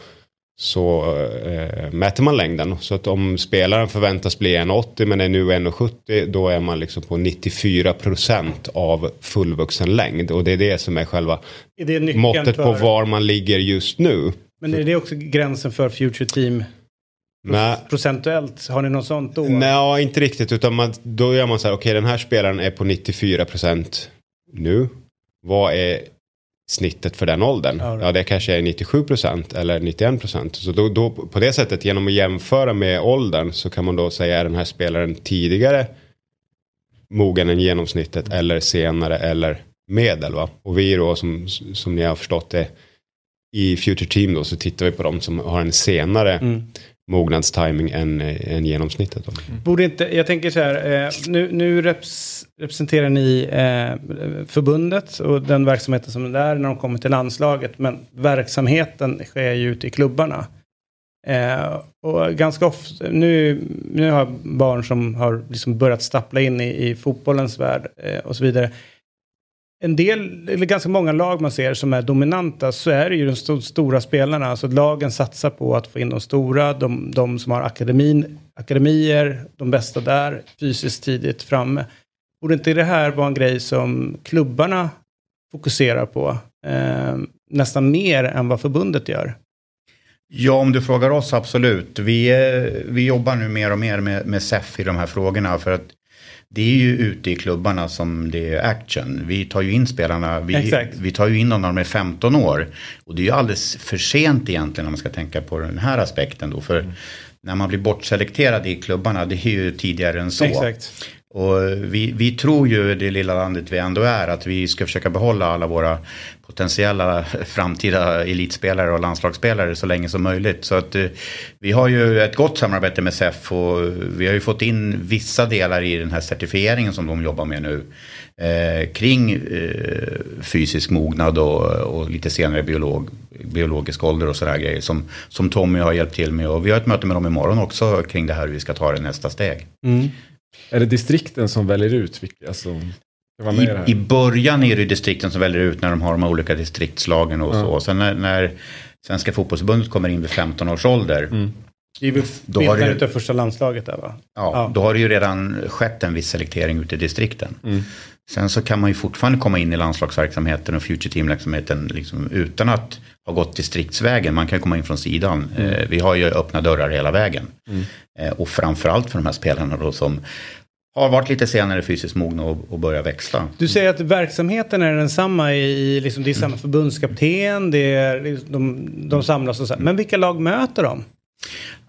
så eh, mäter man längden. Så att om spelaren förväntas bli 1,80 men är nu 1,70 då är man liksom på 94% av fullvuxen längd. Och det är det som är själva Är måttet på för- var man ligger just nu. Men är det också gränsen för Future Team Nej. procentuellt? Har ni något sånt då? Nej, inte riktigt. Utan man, då gör man så här, okej den här spelaren är på 94% nu. Vad är snittet för den åldern? Ja, Ja, det kanske är 97% eller 91%. Så då, då, på det sättet, genom att jämföra med åldern så kan man då säga, är den här spelaren tidigare mogen än genomsnittet eller senare eller medel? Va? Och vi då, som, som ni har förstått det, i Future Team då så tittar vi på de som har en senare Mm mognadstiming än, än genomsnittet. Då. Mm. Borde inte, jag tänker så här, eh, nu, nu reps, representerar ni eh, förbundet och den verksamheten som är där när de kommer till landslaget. Men verksamheten sker ju ute i klubbarna. Eh, och ganska ofta, nu, nu har jag barn som har liksom börjat stappla in i, i fotbollens värld och så vidare. En del, eller ganska många lag man ser som är dominanta så är det ju de st stora spelarna. Alltså lagen satsar på att få in de stora, de, de som har akademin, akademier, de bästa där, fysiskt tidigt framme. Borde inte det här vara en grej som klubbarna fokuserar på? Eh, nästan mer än vad förbundet gör. Ja, om du frågar oss, absolut. Vi, eh, vi jobbar nu mer och mer med, med SEF i de här frågorna. För att det är ju ute i klubbarna som det är action. Vi tar ju in spelarna, vi, Exakt. vi tar ju in dem när de är 15 år. Och det är ju alldeles för sent egentligen om man ska tänka på den här aspekten då. För när man blir bortselekterad i klubbarna, det är ju tidigare än så. Exakt. Och vi, vi tror ju det lilla landet vi ändå är att vi ska försöka behålla alla våra potentiella framtida elitspelare och landslagsspelare så länge som möjligt. Så att eh, vi har ju ett gott samarbete med SEF och vi har ju fått in vissa delar i den här certifieringen som de jobbar med nu. Eh, kring eh, fysisk mognad och, och lite senare biolog, biologisk ålder och sådär grejer som, som Tommy har hjälpt till med. Och vi har ett möte med dem imorgon också kring det här hur vi ska ta det nästa steg. Mm. Är det distrikten som väljer ut vilka som i I, början är det distrikten som väljer ut när de har de olika distriktslagen och så. Sen när, när Svenska fotbollsförbundet kommer in vid 15 års ålder. Det är väl Då har det- av första landslaget där va? Ja, Ja. Då har det ju redan skett en viss selektering ute i distrikten. Sen så kan man ju fortfarande komma in i landslagsverksamheten och future team-verksamheten liksom, utan att ha gått distriktsvägen. Man kan komma in från sidan. Eh, vi har ju öppna dörrar hela vägen. Eh, och framförallt för de här spelarna då som har varit lite senare fysiskt mogna och, och börja växla. Du säger att verksamheten är densamma i, liksom, det är samma förbundskapten, det är, liksom, de, de samlas och så. Men vilka lag möter de?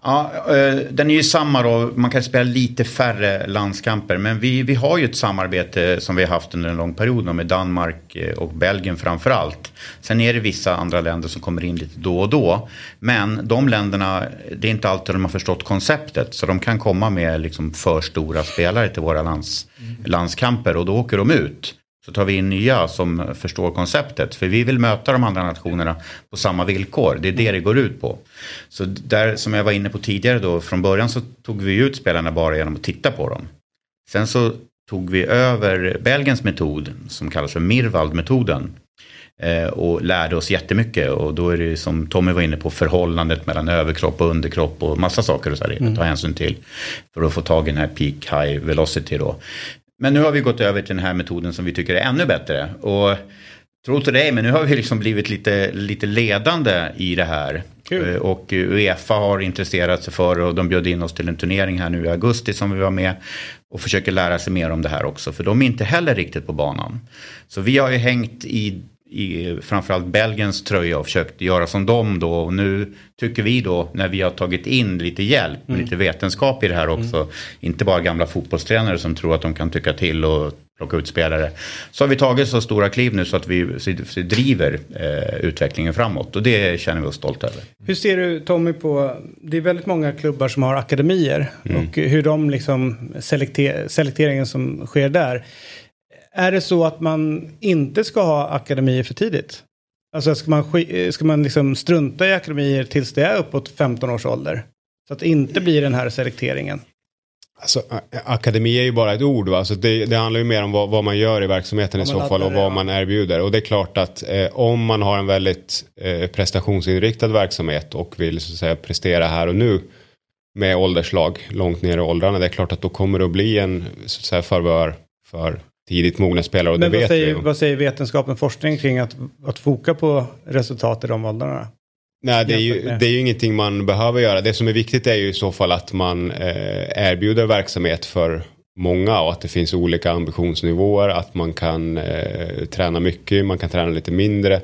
Ja, eh, den är ju samma då. Man kan spela lite färre landskamper. Men vi, vi har ju ett samarbete som vi har haft under en lång period med Danmark eh, och Belgien framför allt. Sen är det vissa andra länder som kommer in lite då och då. Men de länderna, det är inte alltid de har förstått konceptet. Så de kan komma med liksom för stora spelare till våra lands, landskamper och då åker de ut. Så tar vi in nya som förstår konceptet. För vi vill möta de andra nationerna på samma villkor. Det är det det går ut på. Så där som jag var inne på tidigare då. Från början så tog vi ut spelarna bara genom att titta på dem. Sen så tog vi över Belgiens metod som kallas för Mirvald-metoden. Eh, och lärde oss jättemycket. Och då är det som Tommy var inne på förhållandet mellan överkropp och underkropp och massa saker att ta hänsyn till. För att få tag i den här peak high velocity då. Men nu har vi gått över till den här metoden som vi tycker är ännu bättre. Och tro till dig, men nu har vi liksom blivit lite, lite ledande i det här. Kul. Eh, Och Uefa har intresserat sig för och de bjöd in oss till en turnering här nu i augusti som vi var med. Och försöker lära sig mer om det här också, för de är inte heller riktigt på banan. Så vi har ju hängt i, i framförallt Belgiens tröja och försökt göra som dem då. Och nu tycker vi då, när vi har tagit in lite hjälp, med lite vetenskap i det här också. Inte bara gamla fotbollstränare som tror att de kan tycka till och plocka ut spelare. Så har vi tagit så stora kliv nu så att vi driver eh, utvecklingen framåt. Och det känner vi oss stolta över. Hur ser du Tommy på, det är väldigt många klubbar som har akademier och hur de liksom selekter, selekteringen som sker där. Är det så att man inte ska ha akademier för tidigt? Alltså ska man, sk- ska man liksom strunta i akademier tills det är uppåt 15 års ålder? Så att det inte blir den här selekteringen. Alltså, akademi är ju bara ett ord. Va? Alltså det, det handlar ju mer om vad, vad man gör i verksamheten i så fall och vad man erbjuder. Och det är klart att eh, om man har en väldigt eh, prestationsinriktad verksamhet och vill så att säga prestera här och nu med ålderslag långt ner i åldrarna. Det är klart att då kommer det att bli en så att säga, favör för tidigt mogna spelare. Och Men det vad vet säger, vi. vad säger vetenskapen forskning kring att, att foka på resultat i de åldrarna? Nej, det är, ju, det är ju ingenting man behöver göra. Det som är viktigt är ju i så fall att man eh, erbjuder verksamhet för många och att det finns olika ambitionsnivåer. Att man kan eh, träna mycket, man kan träna lite mindre.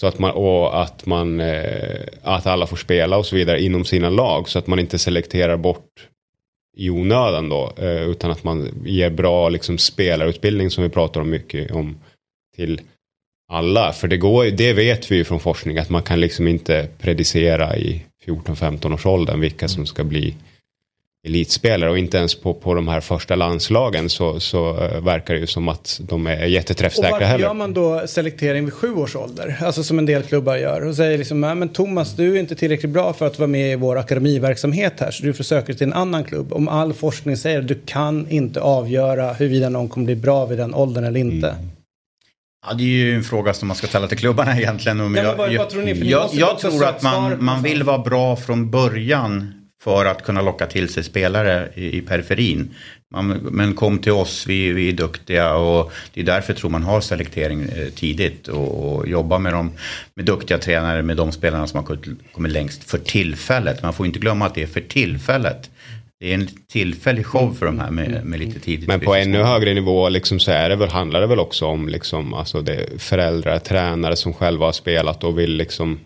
Så att man, och att, man, eh, att alla får spela och så vidare inom sina lag. Så att man inte selekterar bort i onödan då. Eh, utan att man ger bra liksom, spelarutbildning som vi pratar om mycket om till alla. För det, går, det vet vi ju från forskning att man kan liksom inte predicera i 14-15 års åldern vilka som ska bli elitspelare och inte ens på, på de här första landslagen så, så eh, verkar det ju som att de är Och jätteträffsäkra varför heller. gör man då selektering vid sju års ålder? Alltså som en del klubbar gör. Och säger liksom, "Nej, men Thomas du är inte tillräckligt bra för att vara med i vår akademiverksamhet här. Så du får söka till en annan klubb. Om all forskning säger att du kan inte avgöra huruvida någon kommer bli bra vid den åldern eller inte. Mm. Ja, det är ju en fråga som man ska ställa till klubbarna egentligen. Och jag, vad- jag, vad tror ni? För ni jag, tror att man, man vill vara bra från början för att kunna locka till sig spelare i, i periferin. Man, men kom till oss, vi, vi är duktiga och det är därför tror man har selektering eh, tidigt och, och jobba med, dem, med duktiga tränare, med de spelarna som har kommit- längst för tillfället. Man får inte glömma att det är för tillfället. Det är en tillfällig show för de här med, med lite tidigt. Men på ännu högre nivå liksom så är det väl, handlar det väl också om liksom, alltså föräldrar, tränare som själva har spelat och vill liksom,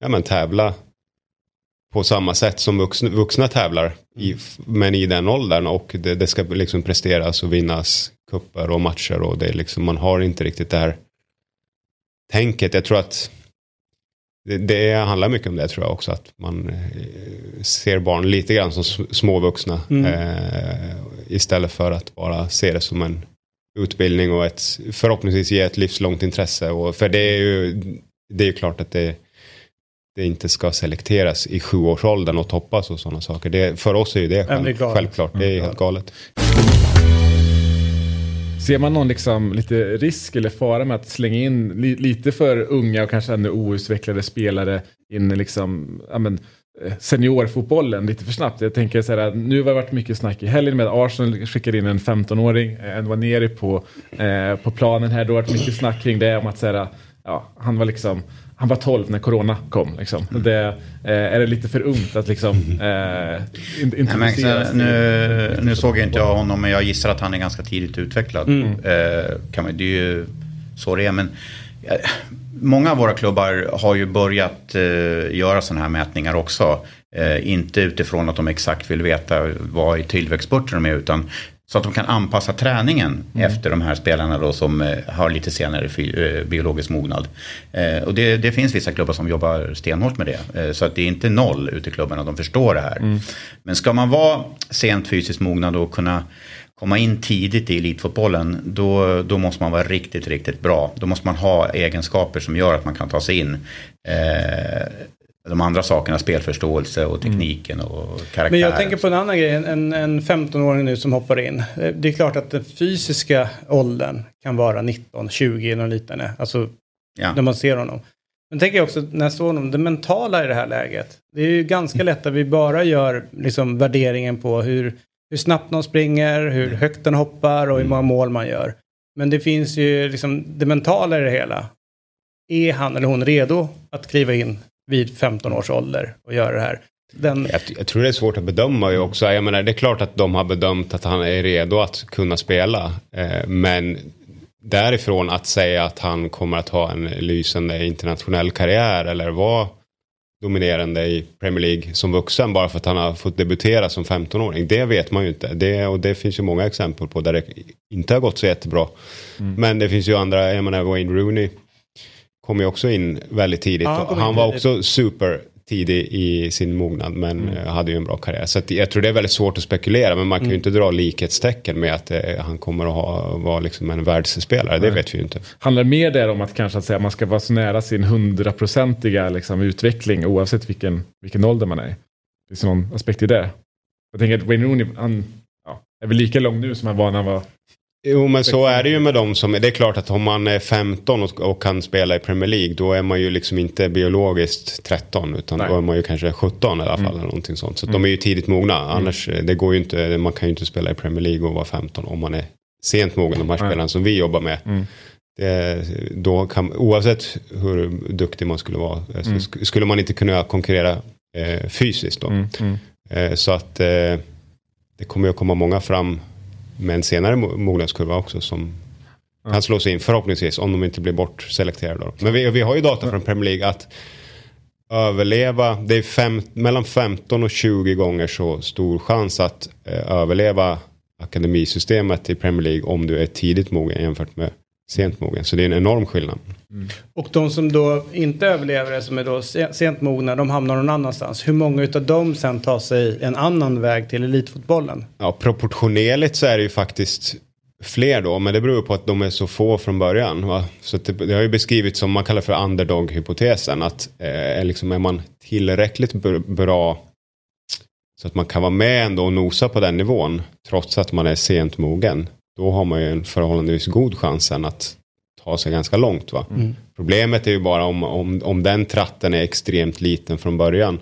ja, men tävla på samma sätt som vuxna, vuxna tävlar. I, men i den åldern och det, det ska liksom presteras och vinnas kupper och matcher och det är liksom, man har inte riktigt det här tänket. Jag tror att det, det handlar mycket om det tror jag också. Att man eh, ser barn lite grann som småvuxna. Eh, istället för att bara se det som en utbildning och ett förhoppningsvis ge ett livslångt intresse. Och, för det är ju det är ju klart att det, det inte ska selekteras i sjuårsåldern och toppas och sådana saker. Det, för oss är ju det, men det är själv, självklart. Det är helt galet. Ser man någon liksom lite risk eller fara med att slänga in li, lite för unga och kanske ännu outvecklade spelare in i liksom, ja, men, eh, seniorfotbollen lite för snabbt? Jag tänker så här, nu har det varit mycket snack i helgen med att Arsenal skickade in en 15-åring, eh, en var nere på, eh, på planen här. Då har det varit mycket snack kring det om att så här, ja, han var liksom han var 12 när corona kom. Liksom. Mm. Det, eh, är det lite för ungt att liksom, eh, in, Nej, men, introduceras så, till- nu, nu såg inte jag honom men jag gissar att han är ganska tidigt utvecklad. Eh, kan man, det är ju så det är. Men, eh, många av våra klubbar har ju börjat eh, göra sådana här mätningar också. Eh, inte utifrån att de exakt vill veta vad i tillväxtspurten de är utan så att de kan anpassa träningen efter de här spelarna då som eh, har lite senare eh, biologisk mognad. Eh, och det, det finns vissa klubbar som jobbar stenhårt med det. Så att det är inte noll ute i klubbarna, de förstår det här. Men ska man vara sent fysiskt mognad och kunna komma in tidigt i elitfotbollen, då, då måste man vara riktigt, riktigt bra. Då måste man ha egenskaper som gör att man kan ta sig in. Eh, de andra sakerna, spelförståelse och tekniken och karaktär. Men jag tänker på en annan grej, en, en 15-åring nu som hoppar in. Eh, Det är klart att den fysiska åldern kan vara 19, 20 eller liknande. Alltså Ja. när man ser honom. Men tänker jag också när jag såg honom, det mentala i det här läget. Det är ju ganska lätt att vi bara gör liksom, värderingen på hur, hur snabbt någon springer, hur högt den hoppar och hur många mål man gör. Men det finns ju liksom det mentala i det hela. Är han eller hon redo att kliva in vid 15 års ålder och göra det här? Den, Jag, jag tror det är svårt att bedöma ju också. Jag menar, det är klart att de har bedömt att han är redo att kunna spela. Eh, men därifrån att säga att han kommer att ha en lysande internationell karriär eller vara dominerande i Premier League som vuxen bara för att han har fått debutera som 15-åring. Det vet man ju inte. Det, och det finns ju många exempel på där det inte har gått så jättebra. Men det finns ju andra, jag menar Wayne Rooney kom ju också in väldigt tidigt. Ja, han han, var tidigt. också super tidig i sin mognad men eh, hade ju en bra karriär. Så jag tror det är väldigt svårt att spekulera men man kan ju inte dra likhetstecken med att eh, han kommer att ha, vara liksom en världsspelare. Det vet vi ju inte. Handlar mer där om att kanske att säga, man ska vara så nära sin hundraprocentiga liksom, utveckling oavsett vilken, vilken ålder man är? Finns det någon aspekt i det? Jag tänker att Wayne Rooney, han ja, är väl lika lång nu som han var när han var... Jo men så är det ju med dem som, det är klart att om man är 15 och, och kan spela i Premier League då är man ju liksom inte biologiskt 13 utan Nej. då är man ju kanske 17 i alla fall. Eller någonting sånt. Så att de är ju tidigt mogna. Annars, eh, det går ju inte, man kan ju inte spela i Premier League och vara 15 om man är sent mogen. De här spelarna som vi jobbar med. Mm. Det, då kan, oavsett hur duktig man skulle vara eh, så Mm. sk- skulle man inte kunna konkurrera eh, fysiskt då. Mm, mm. Eh, så att eh, det kommer ju att komma många fram med en senare mo- mognadskurva också som kan slå sig in förhoppningsvis om de inte blir bortselekterade. Men vi, vi har ju data från Premier League att överleva, det är fem, mellan 15 och 20 gånger så stor chans att eh, överleva akademisystemet i Premier League om du är tidigt mogen jämfört med sent mogen. Så det är en enorm skillnad. Och de som då inte överlever det, som är då se- sent mogna, de hamnar någon annanstans. Hur många utav dem sen tar sig en annan väg till elitfotbollen? Ja, proportionerligt så är det ju faktiskt fler då, men det beror på att de är så få från början. Va? Så det, det har ju beskrivits som man kallar för underdog-hypotesen. Att eh, liksom är man tillräckligt bra så att man kan vara med ändå och nosa på den nivån trots att man är sent mogen. Då har man ju en förhållandevis god chans sen att ta sig ganska långt. Va? Problemet är ju bara om, om, om den tratten är extremt liten från början.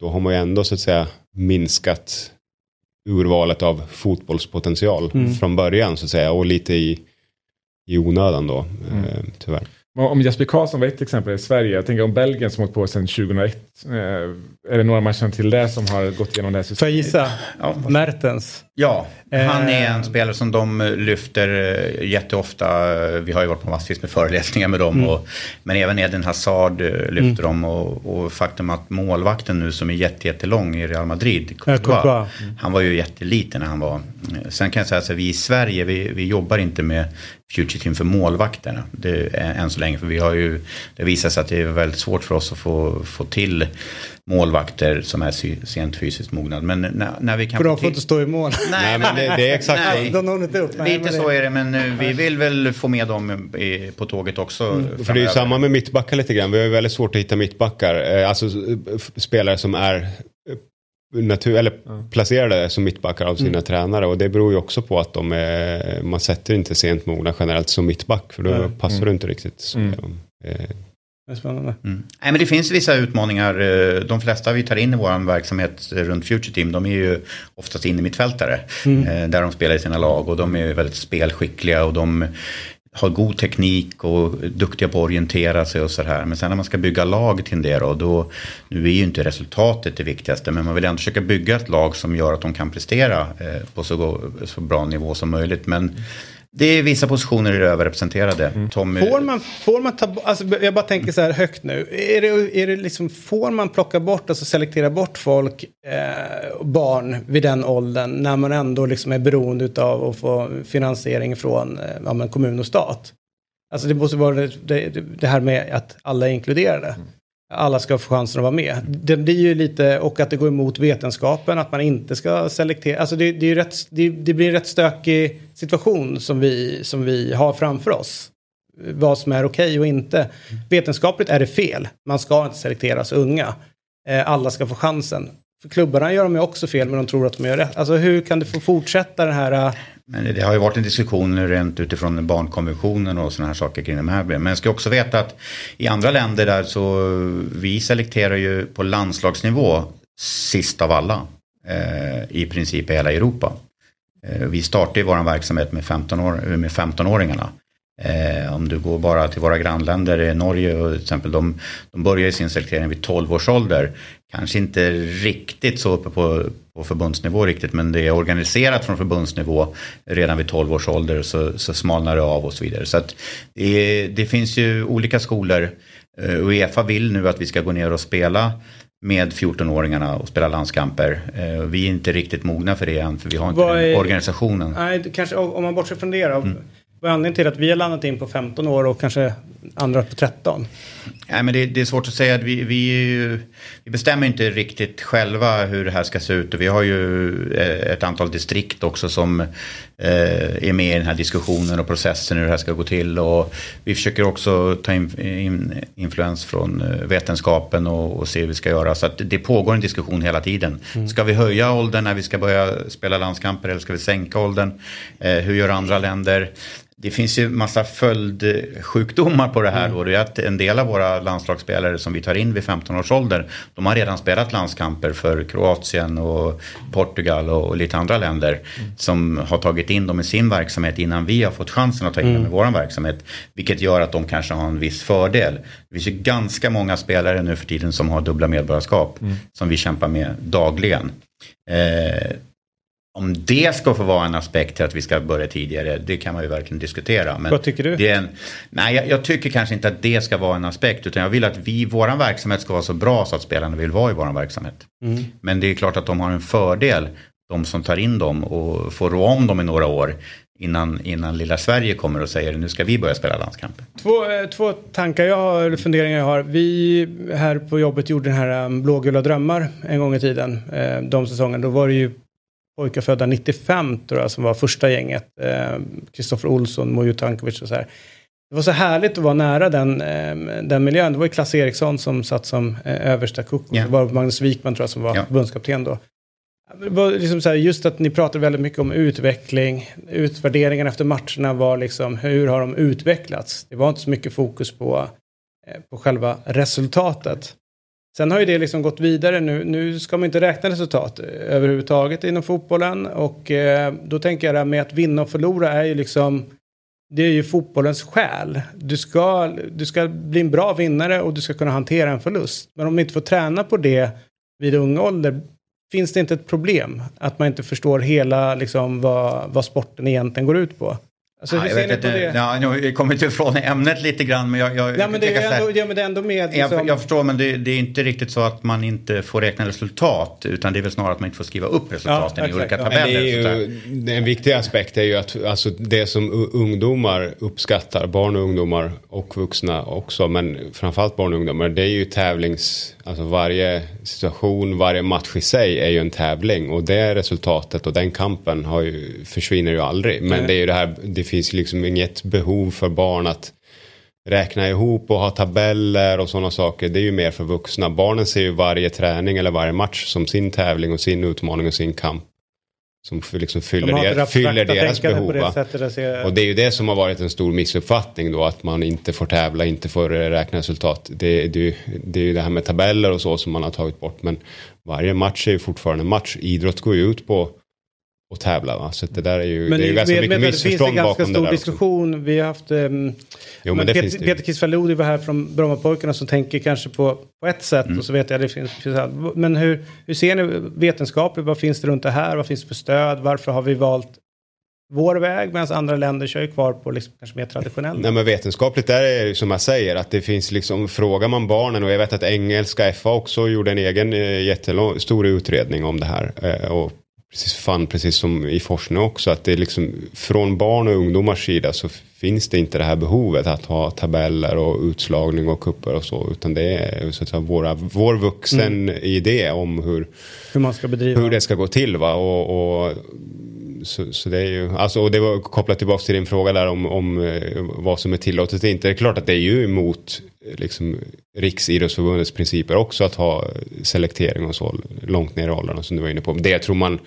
Då har man ju ändå så att säga minskat urvalet av fotbollspotential från början så att säga. Och lite i, i onödan då, eh, tyvärr. Om Jesper Karlsson var ett exempel i Sverige. Jag tänker om Belgien som hållit på sedan 2001. Eh, är det några man känner till där som har gått igenom det här Får jag systemet? gissa? Ja. Mertens. Ja, han är Eh. en spelare som de lyfter eh, jätteofta. Vi har ju varit på massvis med föreläsningar med dem. Och, men även Eden Hazard lyfter dem. Och, och faktum att målvakten nu som är jätte, jättelång i Real Madrid, Courtois, Courtois. han var ju jätteliten när han var. Sen kan jag säga att vi i Sverige, vi, vi jobbar inte med Future Team för målvakterna. Det är, än så länge, för vi har ju, det visar sig att det är väldigt svårt för oss att få, få till målvakter som är sent fysiskt mognad. Men när, när vi kan För de få får inte stå i mål. Nej, men det, det är exakt Nej. De når inte upp. Nej, Lite så är det, men eh, vi vill väl få med dem i, på tåget också. För det är ju samma med mittbackar lite grann. Vi har ju väldigt svårt att hitta mittbackar. Eh, Alltså eh, spelare som är natur eller placerade som mittbackar av sina tränare. Och det beror ju också på att de är, man sätter inte sent mogna generellt som mittback. För då Nej. passar du inte riktigt. Så, eh, Det är spännande. Mm. Nej, men det finns vissa utmaningar. eh, De flesta vi tar in i vår verksamhet eh, runt Future Team, de är ju oftast innermittfältare. eh, Där de spelar i sina lag och de är väldigt spelskickliga och de har god teknik och duktiga på att orientera sig och så här. Men sen när man ska bygga lag till det då, då, nu är ju inte resultatet det viktigaste, men man vill ändå försöka bygga ett lag som gör att de kan prestera eh, på så, så bra nivå som möjligt. Men det är vissa positioner är överrepresenterade. Tommy, Får man, får man ta alltså jag bara tänker så här högt nu. Är det, är det liksom, får man plocka bort, alltså selektera bort folk, eh, barn vid den åldern när man ändå liksom är beroende av att få finansiering från eh, ja, men kommun och stat? Alltså det måste vara det, det, det här med att alla är inkluderade. Alla ska få chansen att vara med. Det blir ju lite, och att det går emot vetenskapen, att man inte ska selektera. Alltså det, det, är ju rätt, det, det blir en rätt stökig situation som vi, som vi har framför oss vad som är okej och inte. Vetenskapligt är det fel. Man ska inte selektera så unga. Eh, alla ska få chansen. För klubbarna gör de ju också fel men de tror att de gör rätt. Alltså hur kan det få fortsätta den här? Eh, men det har ju varit en diskussion rent utifrån barnkonventionen och sådana här saker kring de här. Men jag ska också veta att i andra länder där så vi selekterar ju på landslagsnivå sist av alla. Eh, I princip i hela Europa. Eh, vi startar ju vår verksamhet med 15 år, med 15-åringarna. Eh, om du går bara till våra grannländer, Norge och till exempel, de, de börjar sin selektering vid 12 års ålder. Kanske inte riktigt så uppe på, på förbundsnivå riktigt, men det är organiserat från förbundsnivå redan vid 12 års ålder så, så smalnar det av och så vidare. Så att det, det finns ju olika skolor. Eh, Uefa vill nu att vi ska gå ner och spela med 14-åringarna och spela landskamper. Eh, Vi är inte riktigt mogna för det än, för vi har inte är- organisationen. Nej, kanske, om man bortser från det då. Vad är anledningen till att vi har landat in på 15 år och kanske andra på 13. Nej, men det, det är svårt att säga. Vi, vi, vi bestämmer inte riktigt själva hur det här ska se ut. Och vi har ju eh, ett antal distrikt också som eh, är med i den här diskussionen och processen hur det här ska gå till. Och vi försöker också ta in, in influens från eh, vetenskapen och, och, se hur vi ska göra. Så det pågår en diskussion hela tiden. Mm. Ska vi höja åldern när vi ska börja spela landskamper eller ska vi sänka åldern? Eh, hur gör andra länder? Det finns ju massa följdsjukdomar på det här. Mm. Då. Det är att en del av våra landslagsspelare som vi tar in vid 15 års ålder, de har redan spelat landskamper för Kroatien och Portugal och, lite andra länder. Mm. Som har tagit in dem i sin verksamhet innan vi har fått chansen att ta in mm. dem i vår verksamhet. Vilket gör att de kanske har en viss fördel. Det finns ju ganska många spelare nu för tiden som har dubbla medborgarskap. Mm. Som vi kämpar med dagligen. Eh, om det ska få vara en aspekt till att vi ska börja tidigare, det kan man ju verkligen diskutera. Men Vad tycker du? Det är en, nej, jag, jag, tycker kanske inte att det ska vara en aspekt, utan jag vill att vi, våran verksamhet ska vara så bra så att spelarna vill vara i våran verksamhet. Mm. Men det är klart att de har en fördel, de som tar in dem och får rå om dem i några år innan, innan lilla Sverige kommer och säger nu ska vi börja spela landskamper. Två, två tankar jag har, eller funderingar jag har. Vi här på jobbet gjorde den här um, blågula drömmar en gång i tiden, eh, de säsongen. Då var det ju pojkar födda 95 tror jag som var första gänget. Kristoffer eh, Olsson, Mujo Tankovic och så här. Det var så härligt att vara nära den, eh, den miljön. Det var ju Klasse Eriksson som satt som eh, översta kock. Yeah. Det var Magnus Wikman tror jag som var yeah. förbundskapten då. Det var liksom så här, just att ni pratade väldigt mycket om utveckling. Utvärderingen efter matcherna var liksom hur har de utvecklats? Det var inte så mycket fokus på, eh, på själva resultatet. Sen har ju det liksom gått vidare nu. Nu ska man inte räkna resultat eh, överhuvudtaget inom fotbollen. Och eh, då tänker jag det här med att vinna och förlora är ju liksom det är ju fotbollens själ. Du ska, du ska bli en bra vinnare och du ska kunna hantera en förlust. Men om du inte får träna på det vid ung ålder finns det inte ett problem att man inte förstår hela liksom, vad, vad sporten egentligen går ut på. Alltså, ja, jag vet inte, det? Ja, nu kommer inte ifrån ämnet lite grann. Men jag, jag, ja, men det är ändå, ja, men det är ändå med. Liksom... Jag, jag, förstår, men det, det, är inte riktigt så att man inte får räkna resultat. Utan det är väl snarare att man inte får skriva upp resultaten ja, i olika tabeller. Men det är ju, en viktig aspekt är ju att alltså, det som ungdomar uppskattar, barn och ungdomar och vuxna också, men framförallt barn och ungdomar, det är ju tävlings... Alltså varje situation, varje match i sig är ju en tävling. Och det resultatet och den kampen har ju, försvinner ju aldrig. Men det är ju det här, det finns liksom inget behov för barn att räkna ihop och ha tabeller och sådana saker. Det är ju mer för vuxna. Barnen ser ju varje träning eller varje match som sin tävling och sin utmaning och sin kamp. Som liksom fyller, der, fyller deras behov. Det och det är ju det som har varit en stor missuppfattning då. Att man inte får tävla, inte får räkna resultat. Det, det, det är ju det här med tabeller och så som man har tagit bort. Men varje match är ju fortfarande match. Idrott går ju ut på och tävla. Va? Så det där är ju, men det är ju ganska mycket missförstånd bakom det där. Det finns en ganska stor diskussion. Också. Vi har haft um, jo, men Peter, Peter Kisvalodi var här från Brommapojkarna som tänker kanske på, på ett sätt. Mm. Och så vet jag det finns, finns Men hur, hur ser ni vetenskapligt? Vad finns det runt det här? Vad finns det för stöd? Varför har vi valt vår väg medan andra länder kör ju kvar på liksom kanske mer traditionell. Nej men vetenskapligt där är det som jag säger att det finns liksom frågar man barnen och jag vet att engelska FA också gjorde en egen eh, jättestor utredning om det här eh, och precis fann, precis som i forskning också, att det är liksom från barn och ungdomars sida så finns det inte det här behovet att ha tabeller och utslagning och kupper och så, utan det är så att säga, våra, vår vuxen mm. idé om hur, hur, man ska bedriva. hur det ska gå till. Va? Och, och så, så, det är ju, alltså, och det var kopplat tillbaka till din fråga där om, om eh, vad som är tillåtet och inte. Det är klart att det är ju emot liksom, Riksidrottsförbundets principer också att ha selektering och så långt ner i åldrarna som du var inne på. Det tror man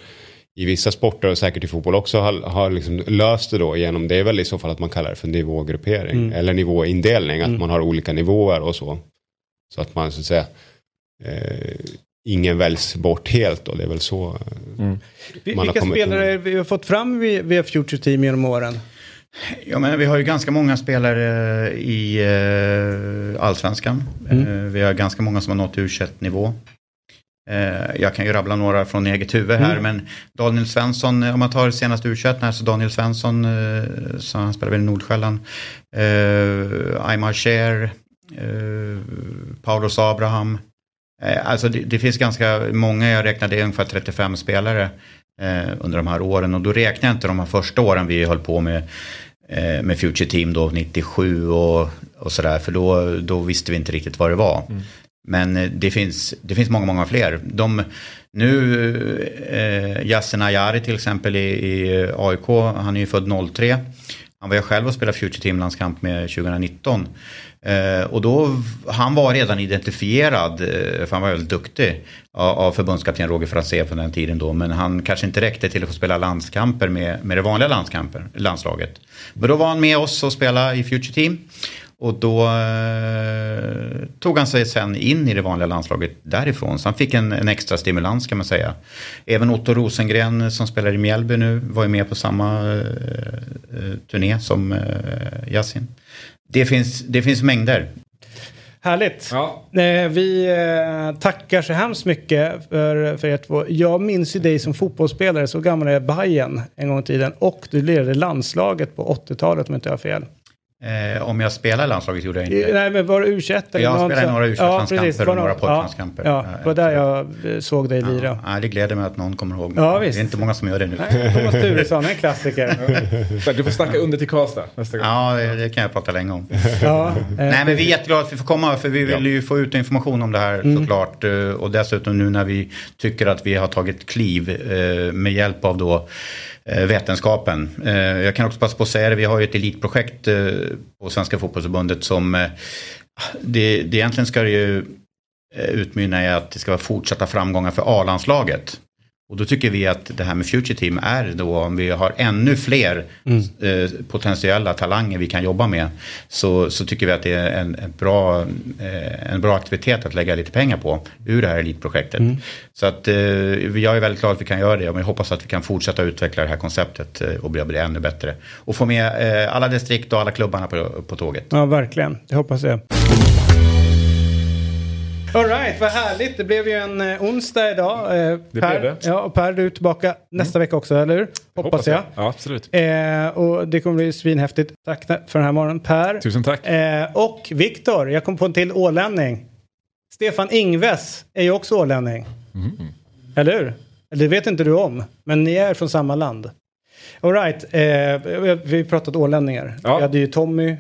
i vissa sporter och säkert i fotboll också har, har liksom löst det då genom det är väl i så fall att man kallar det för nivågruppering mm. eller nivåindelning, att mm. man har olika nivåer och så. Så att man så att säga eh, ingen väljs bort helt och det är väl så eh, mm. man Vilka spelare har vi har fått fram via Future Team genom åren? Ja, men vi har ju ganska många spelare i uh, allsvenskan. Mm. Vi har ganska många som har nått u nivå Jag kan ju rabbla några från eget huvud här, mm. men Daniel Svensson, om man tar senaste u här, så Daniel Svensson, så han spelar väl i Nordsjälland, Aymar Cher, Paulos Abraham, Eh, alltså det, det, finns ganska många, jag räknade ungefär 35 spelare eh, under de här åren och då räknar jag inte de här första åren vi höll på med eh, med Future Team då 97 och, och sådär. För då, då visste vi inte riktigt vad det var. Men eh, det finns, det finns många, många fler. De, nu, eh, Yasin Ayari till exempel i, i AIK, han är ju född 03. Han var ju själv och spelade Future Team-landskamp med 2019. Eh, och då, han var redan identifierad, eh, för han var väldigt duktig, av, av förbundskapten Roger Franzé på den tiden då. Men han kanske inte räckte till att få spela landskamper med, med det vanliga landskamper, landslaget. Men då var han med oss och spelade i Future Team. Och då eh, tog han sig sen in i det vanliga landslaget därifrån. Så han fick en, en extra stimulans kan man säga. Även Otto Rosengren som spelar i Mjällby nu var ju med på samma eh, eh, turné som eh, Yasin. Det finns, det finns mängder. Härligt. Ja. Eh, vi eh, tackar så hemskt mycket för, för er två. Jag minns ju dig som fotbollsspelare, så gammal är Bayern en gång i tiden. Och du ledde landslaget på 80-talet om inte jag har fel. Eh, om jag spelar i landslaget gjorde jag inte Eh, Nej, men var det U21? eller Jag något spelade några U21-landskamper precis. och några någon- pojklandskamper. Ja, ja, det var där jag eh, såg dig lira. Ja, det gläder mig att någon kommer ihåg. Ja, det visst. är inte många som gör det nu. Nej, Thomas Turesson, en klassiker. Du får snacka under till Karlstad nästa gång. Ja, det, det kan jag prata länge om. Ja, eh, Nej, men vi är jätteglada att vi får komma för vi vill ju få ut information om det här Mm. såklart. Eh, Och dessutom nu när vi tycker att vi har tagit kliv eh, med hjälp av då Eh, vetenskapen. Eh, jag kan också passa på att säga det, vi har ju ett elitprojekt eh, på Svenska Fotbollförbundet som det, det egentligen ska det ju utmynna i att det ska vara fortsatta framgångar för A-landslaget. Och då tycker vi att det här med Future Team är då om vi har ännu fler eh, potentiella talanger vi kan jobba med. Så, så tycker vi att det är en, en, bra, eh, en bra aktivitet att lägga lite pengar på ur det här elitprojektet. Så att eh, jag är väldigt glad att vi kan göra det och vi hoppas att vi kan fortsätta utveckla det här konceptet eh, och bli bli ännu bättre. Och få med eh, alla distrikt och alla klubbarna på, på tåget. ja, verkligen. Det hoppas jag. All right, vad härligt. Det blev ju en eh, onsdag idag. Eh, Det per, blev det. Ja, och Per, du är tillbaka nästa vecka också, eller hur? Hoppas, jag. Ja, absolut. Eh, och det kommer bli svinhäftigt. Tack för den här morgonen, Per. Tusen tack. Eh, och Viktor, jag kom på en till ålänning. Stefan Ingves är ju också ålänning. Mm. Eller hur? Det vet inte du om, men ni är från samma land. All right, eh, vi har pratat ålänningar. Ja. Vi hade ju Tommy.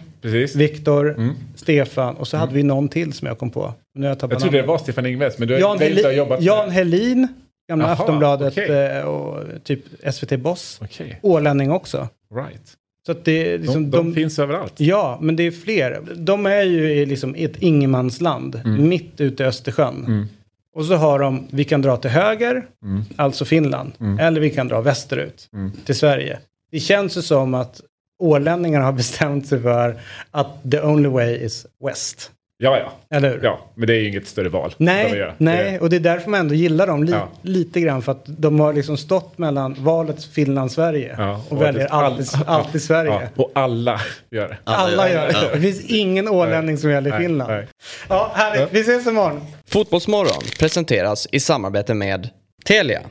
Viktor, Mm. Stefan och så hade vi någon till som jag kom på. Nu har jag Jag trodde det var Stefan Ingves, men du har Jan, väldigt Heli- jobbat med- Jan Helin, gamla Aftonbladet okej. eh, och typ SVT Boss. Okej, Ålänning också. right. Så det är De, liksom, de, finns överallt. Ja, men det är fler. De är ju i liksom ett ingenmansland, Mm. mitt ute i Östersjön. Och så har de, vi kan dra till höger, Mm. alltså Finland, eller vi kan dra västerut, till Sverige. Det känns ju som att ålänningarna har bestämt sig för att the only way is west. Ja, ja. Eller hur? Ja, men det är ju inget större val. Nej, nej, Det- och det är därför man ändå gillar dem li- Ja. lite grann. För att de har liksom stått mellan valet Finland-Sverige Ja, och, och väljer att- all- alltid, alltid Sverige. Ja, och alla gör det. Alla gör det. Det finns ingen ålänning som gäller Nej, Finland. nej. Ja, härligt. Vi ses imorgon. Fotbollsmorgon presenteras i samarbete med Telia.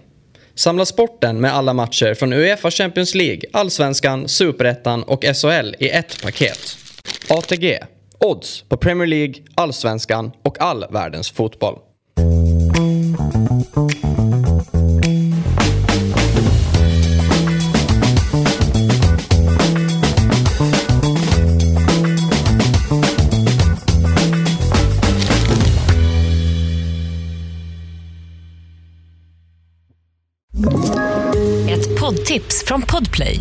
Samla sporten med alla matcher från Uefa Champions League, Allsvenskan, Superettan och SHL i ett paket. ATG. Odds på Premier League, Allsvenskan och all världens fotboll. Ett poddtips från Podplay.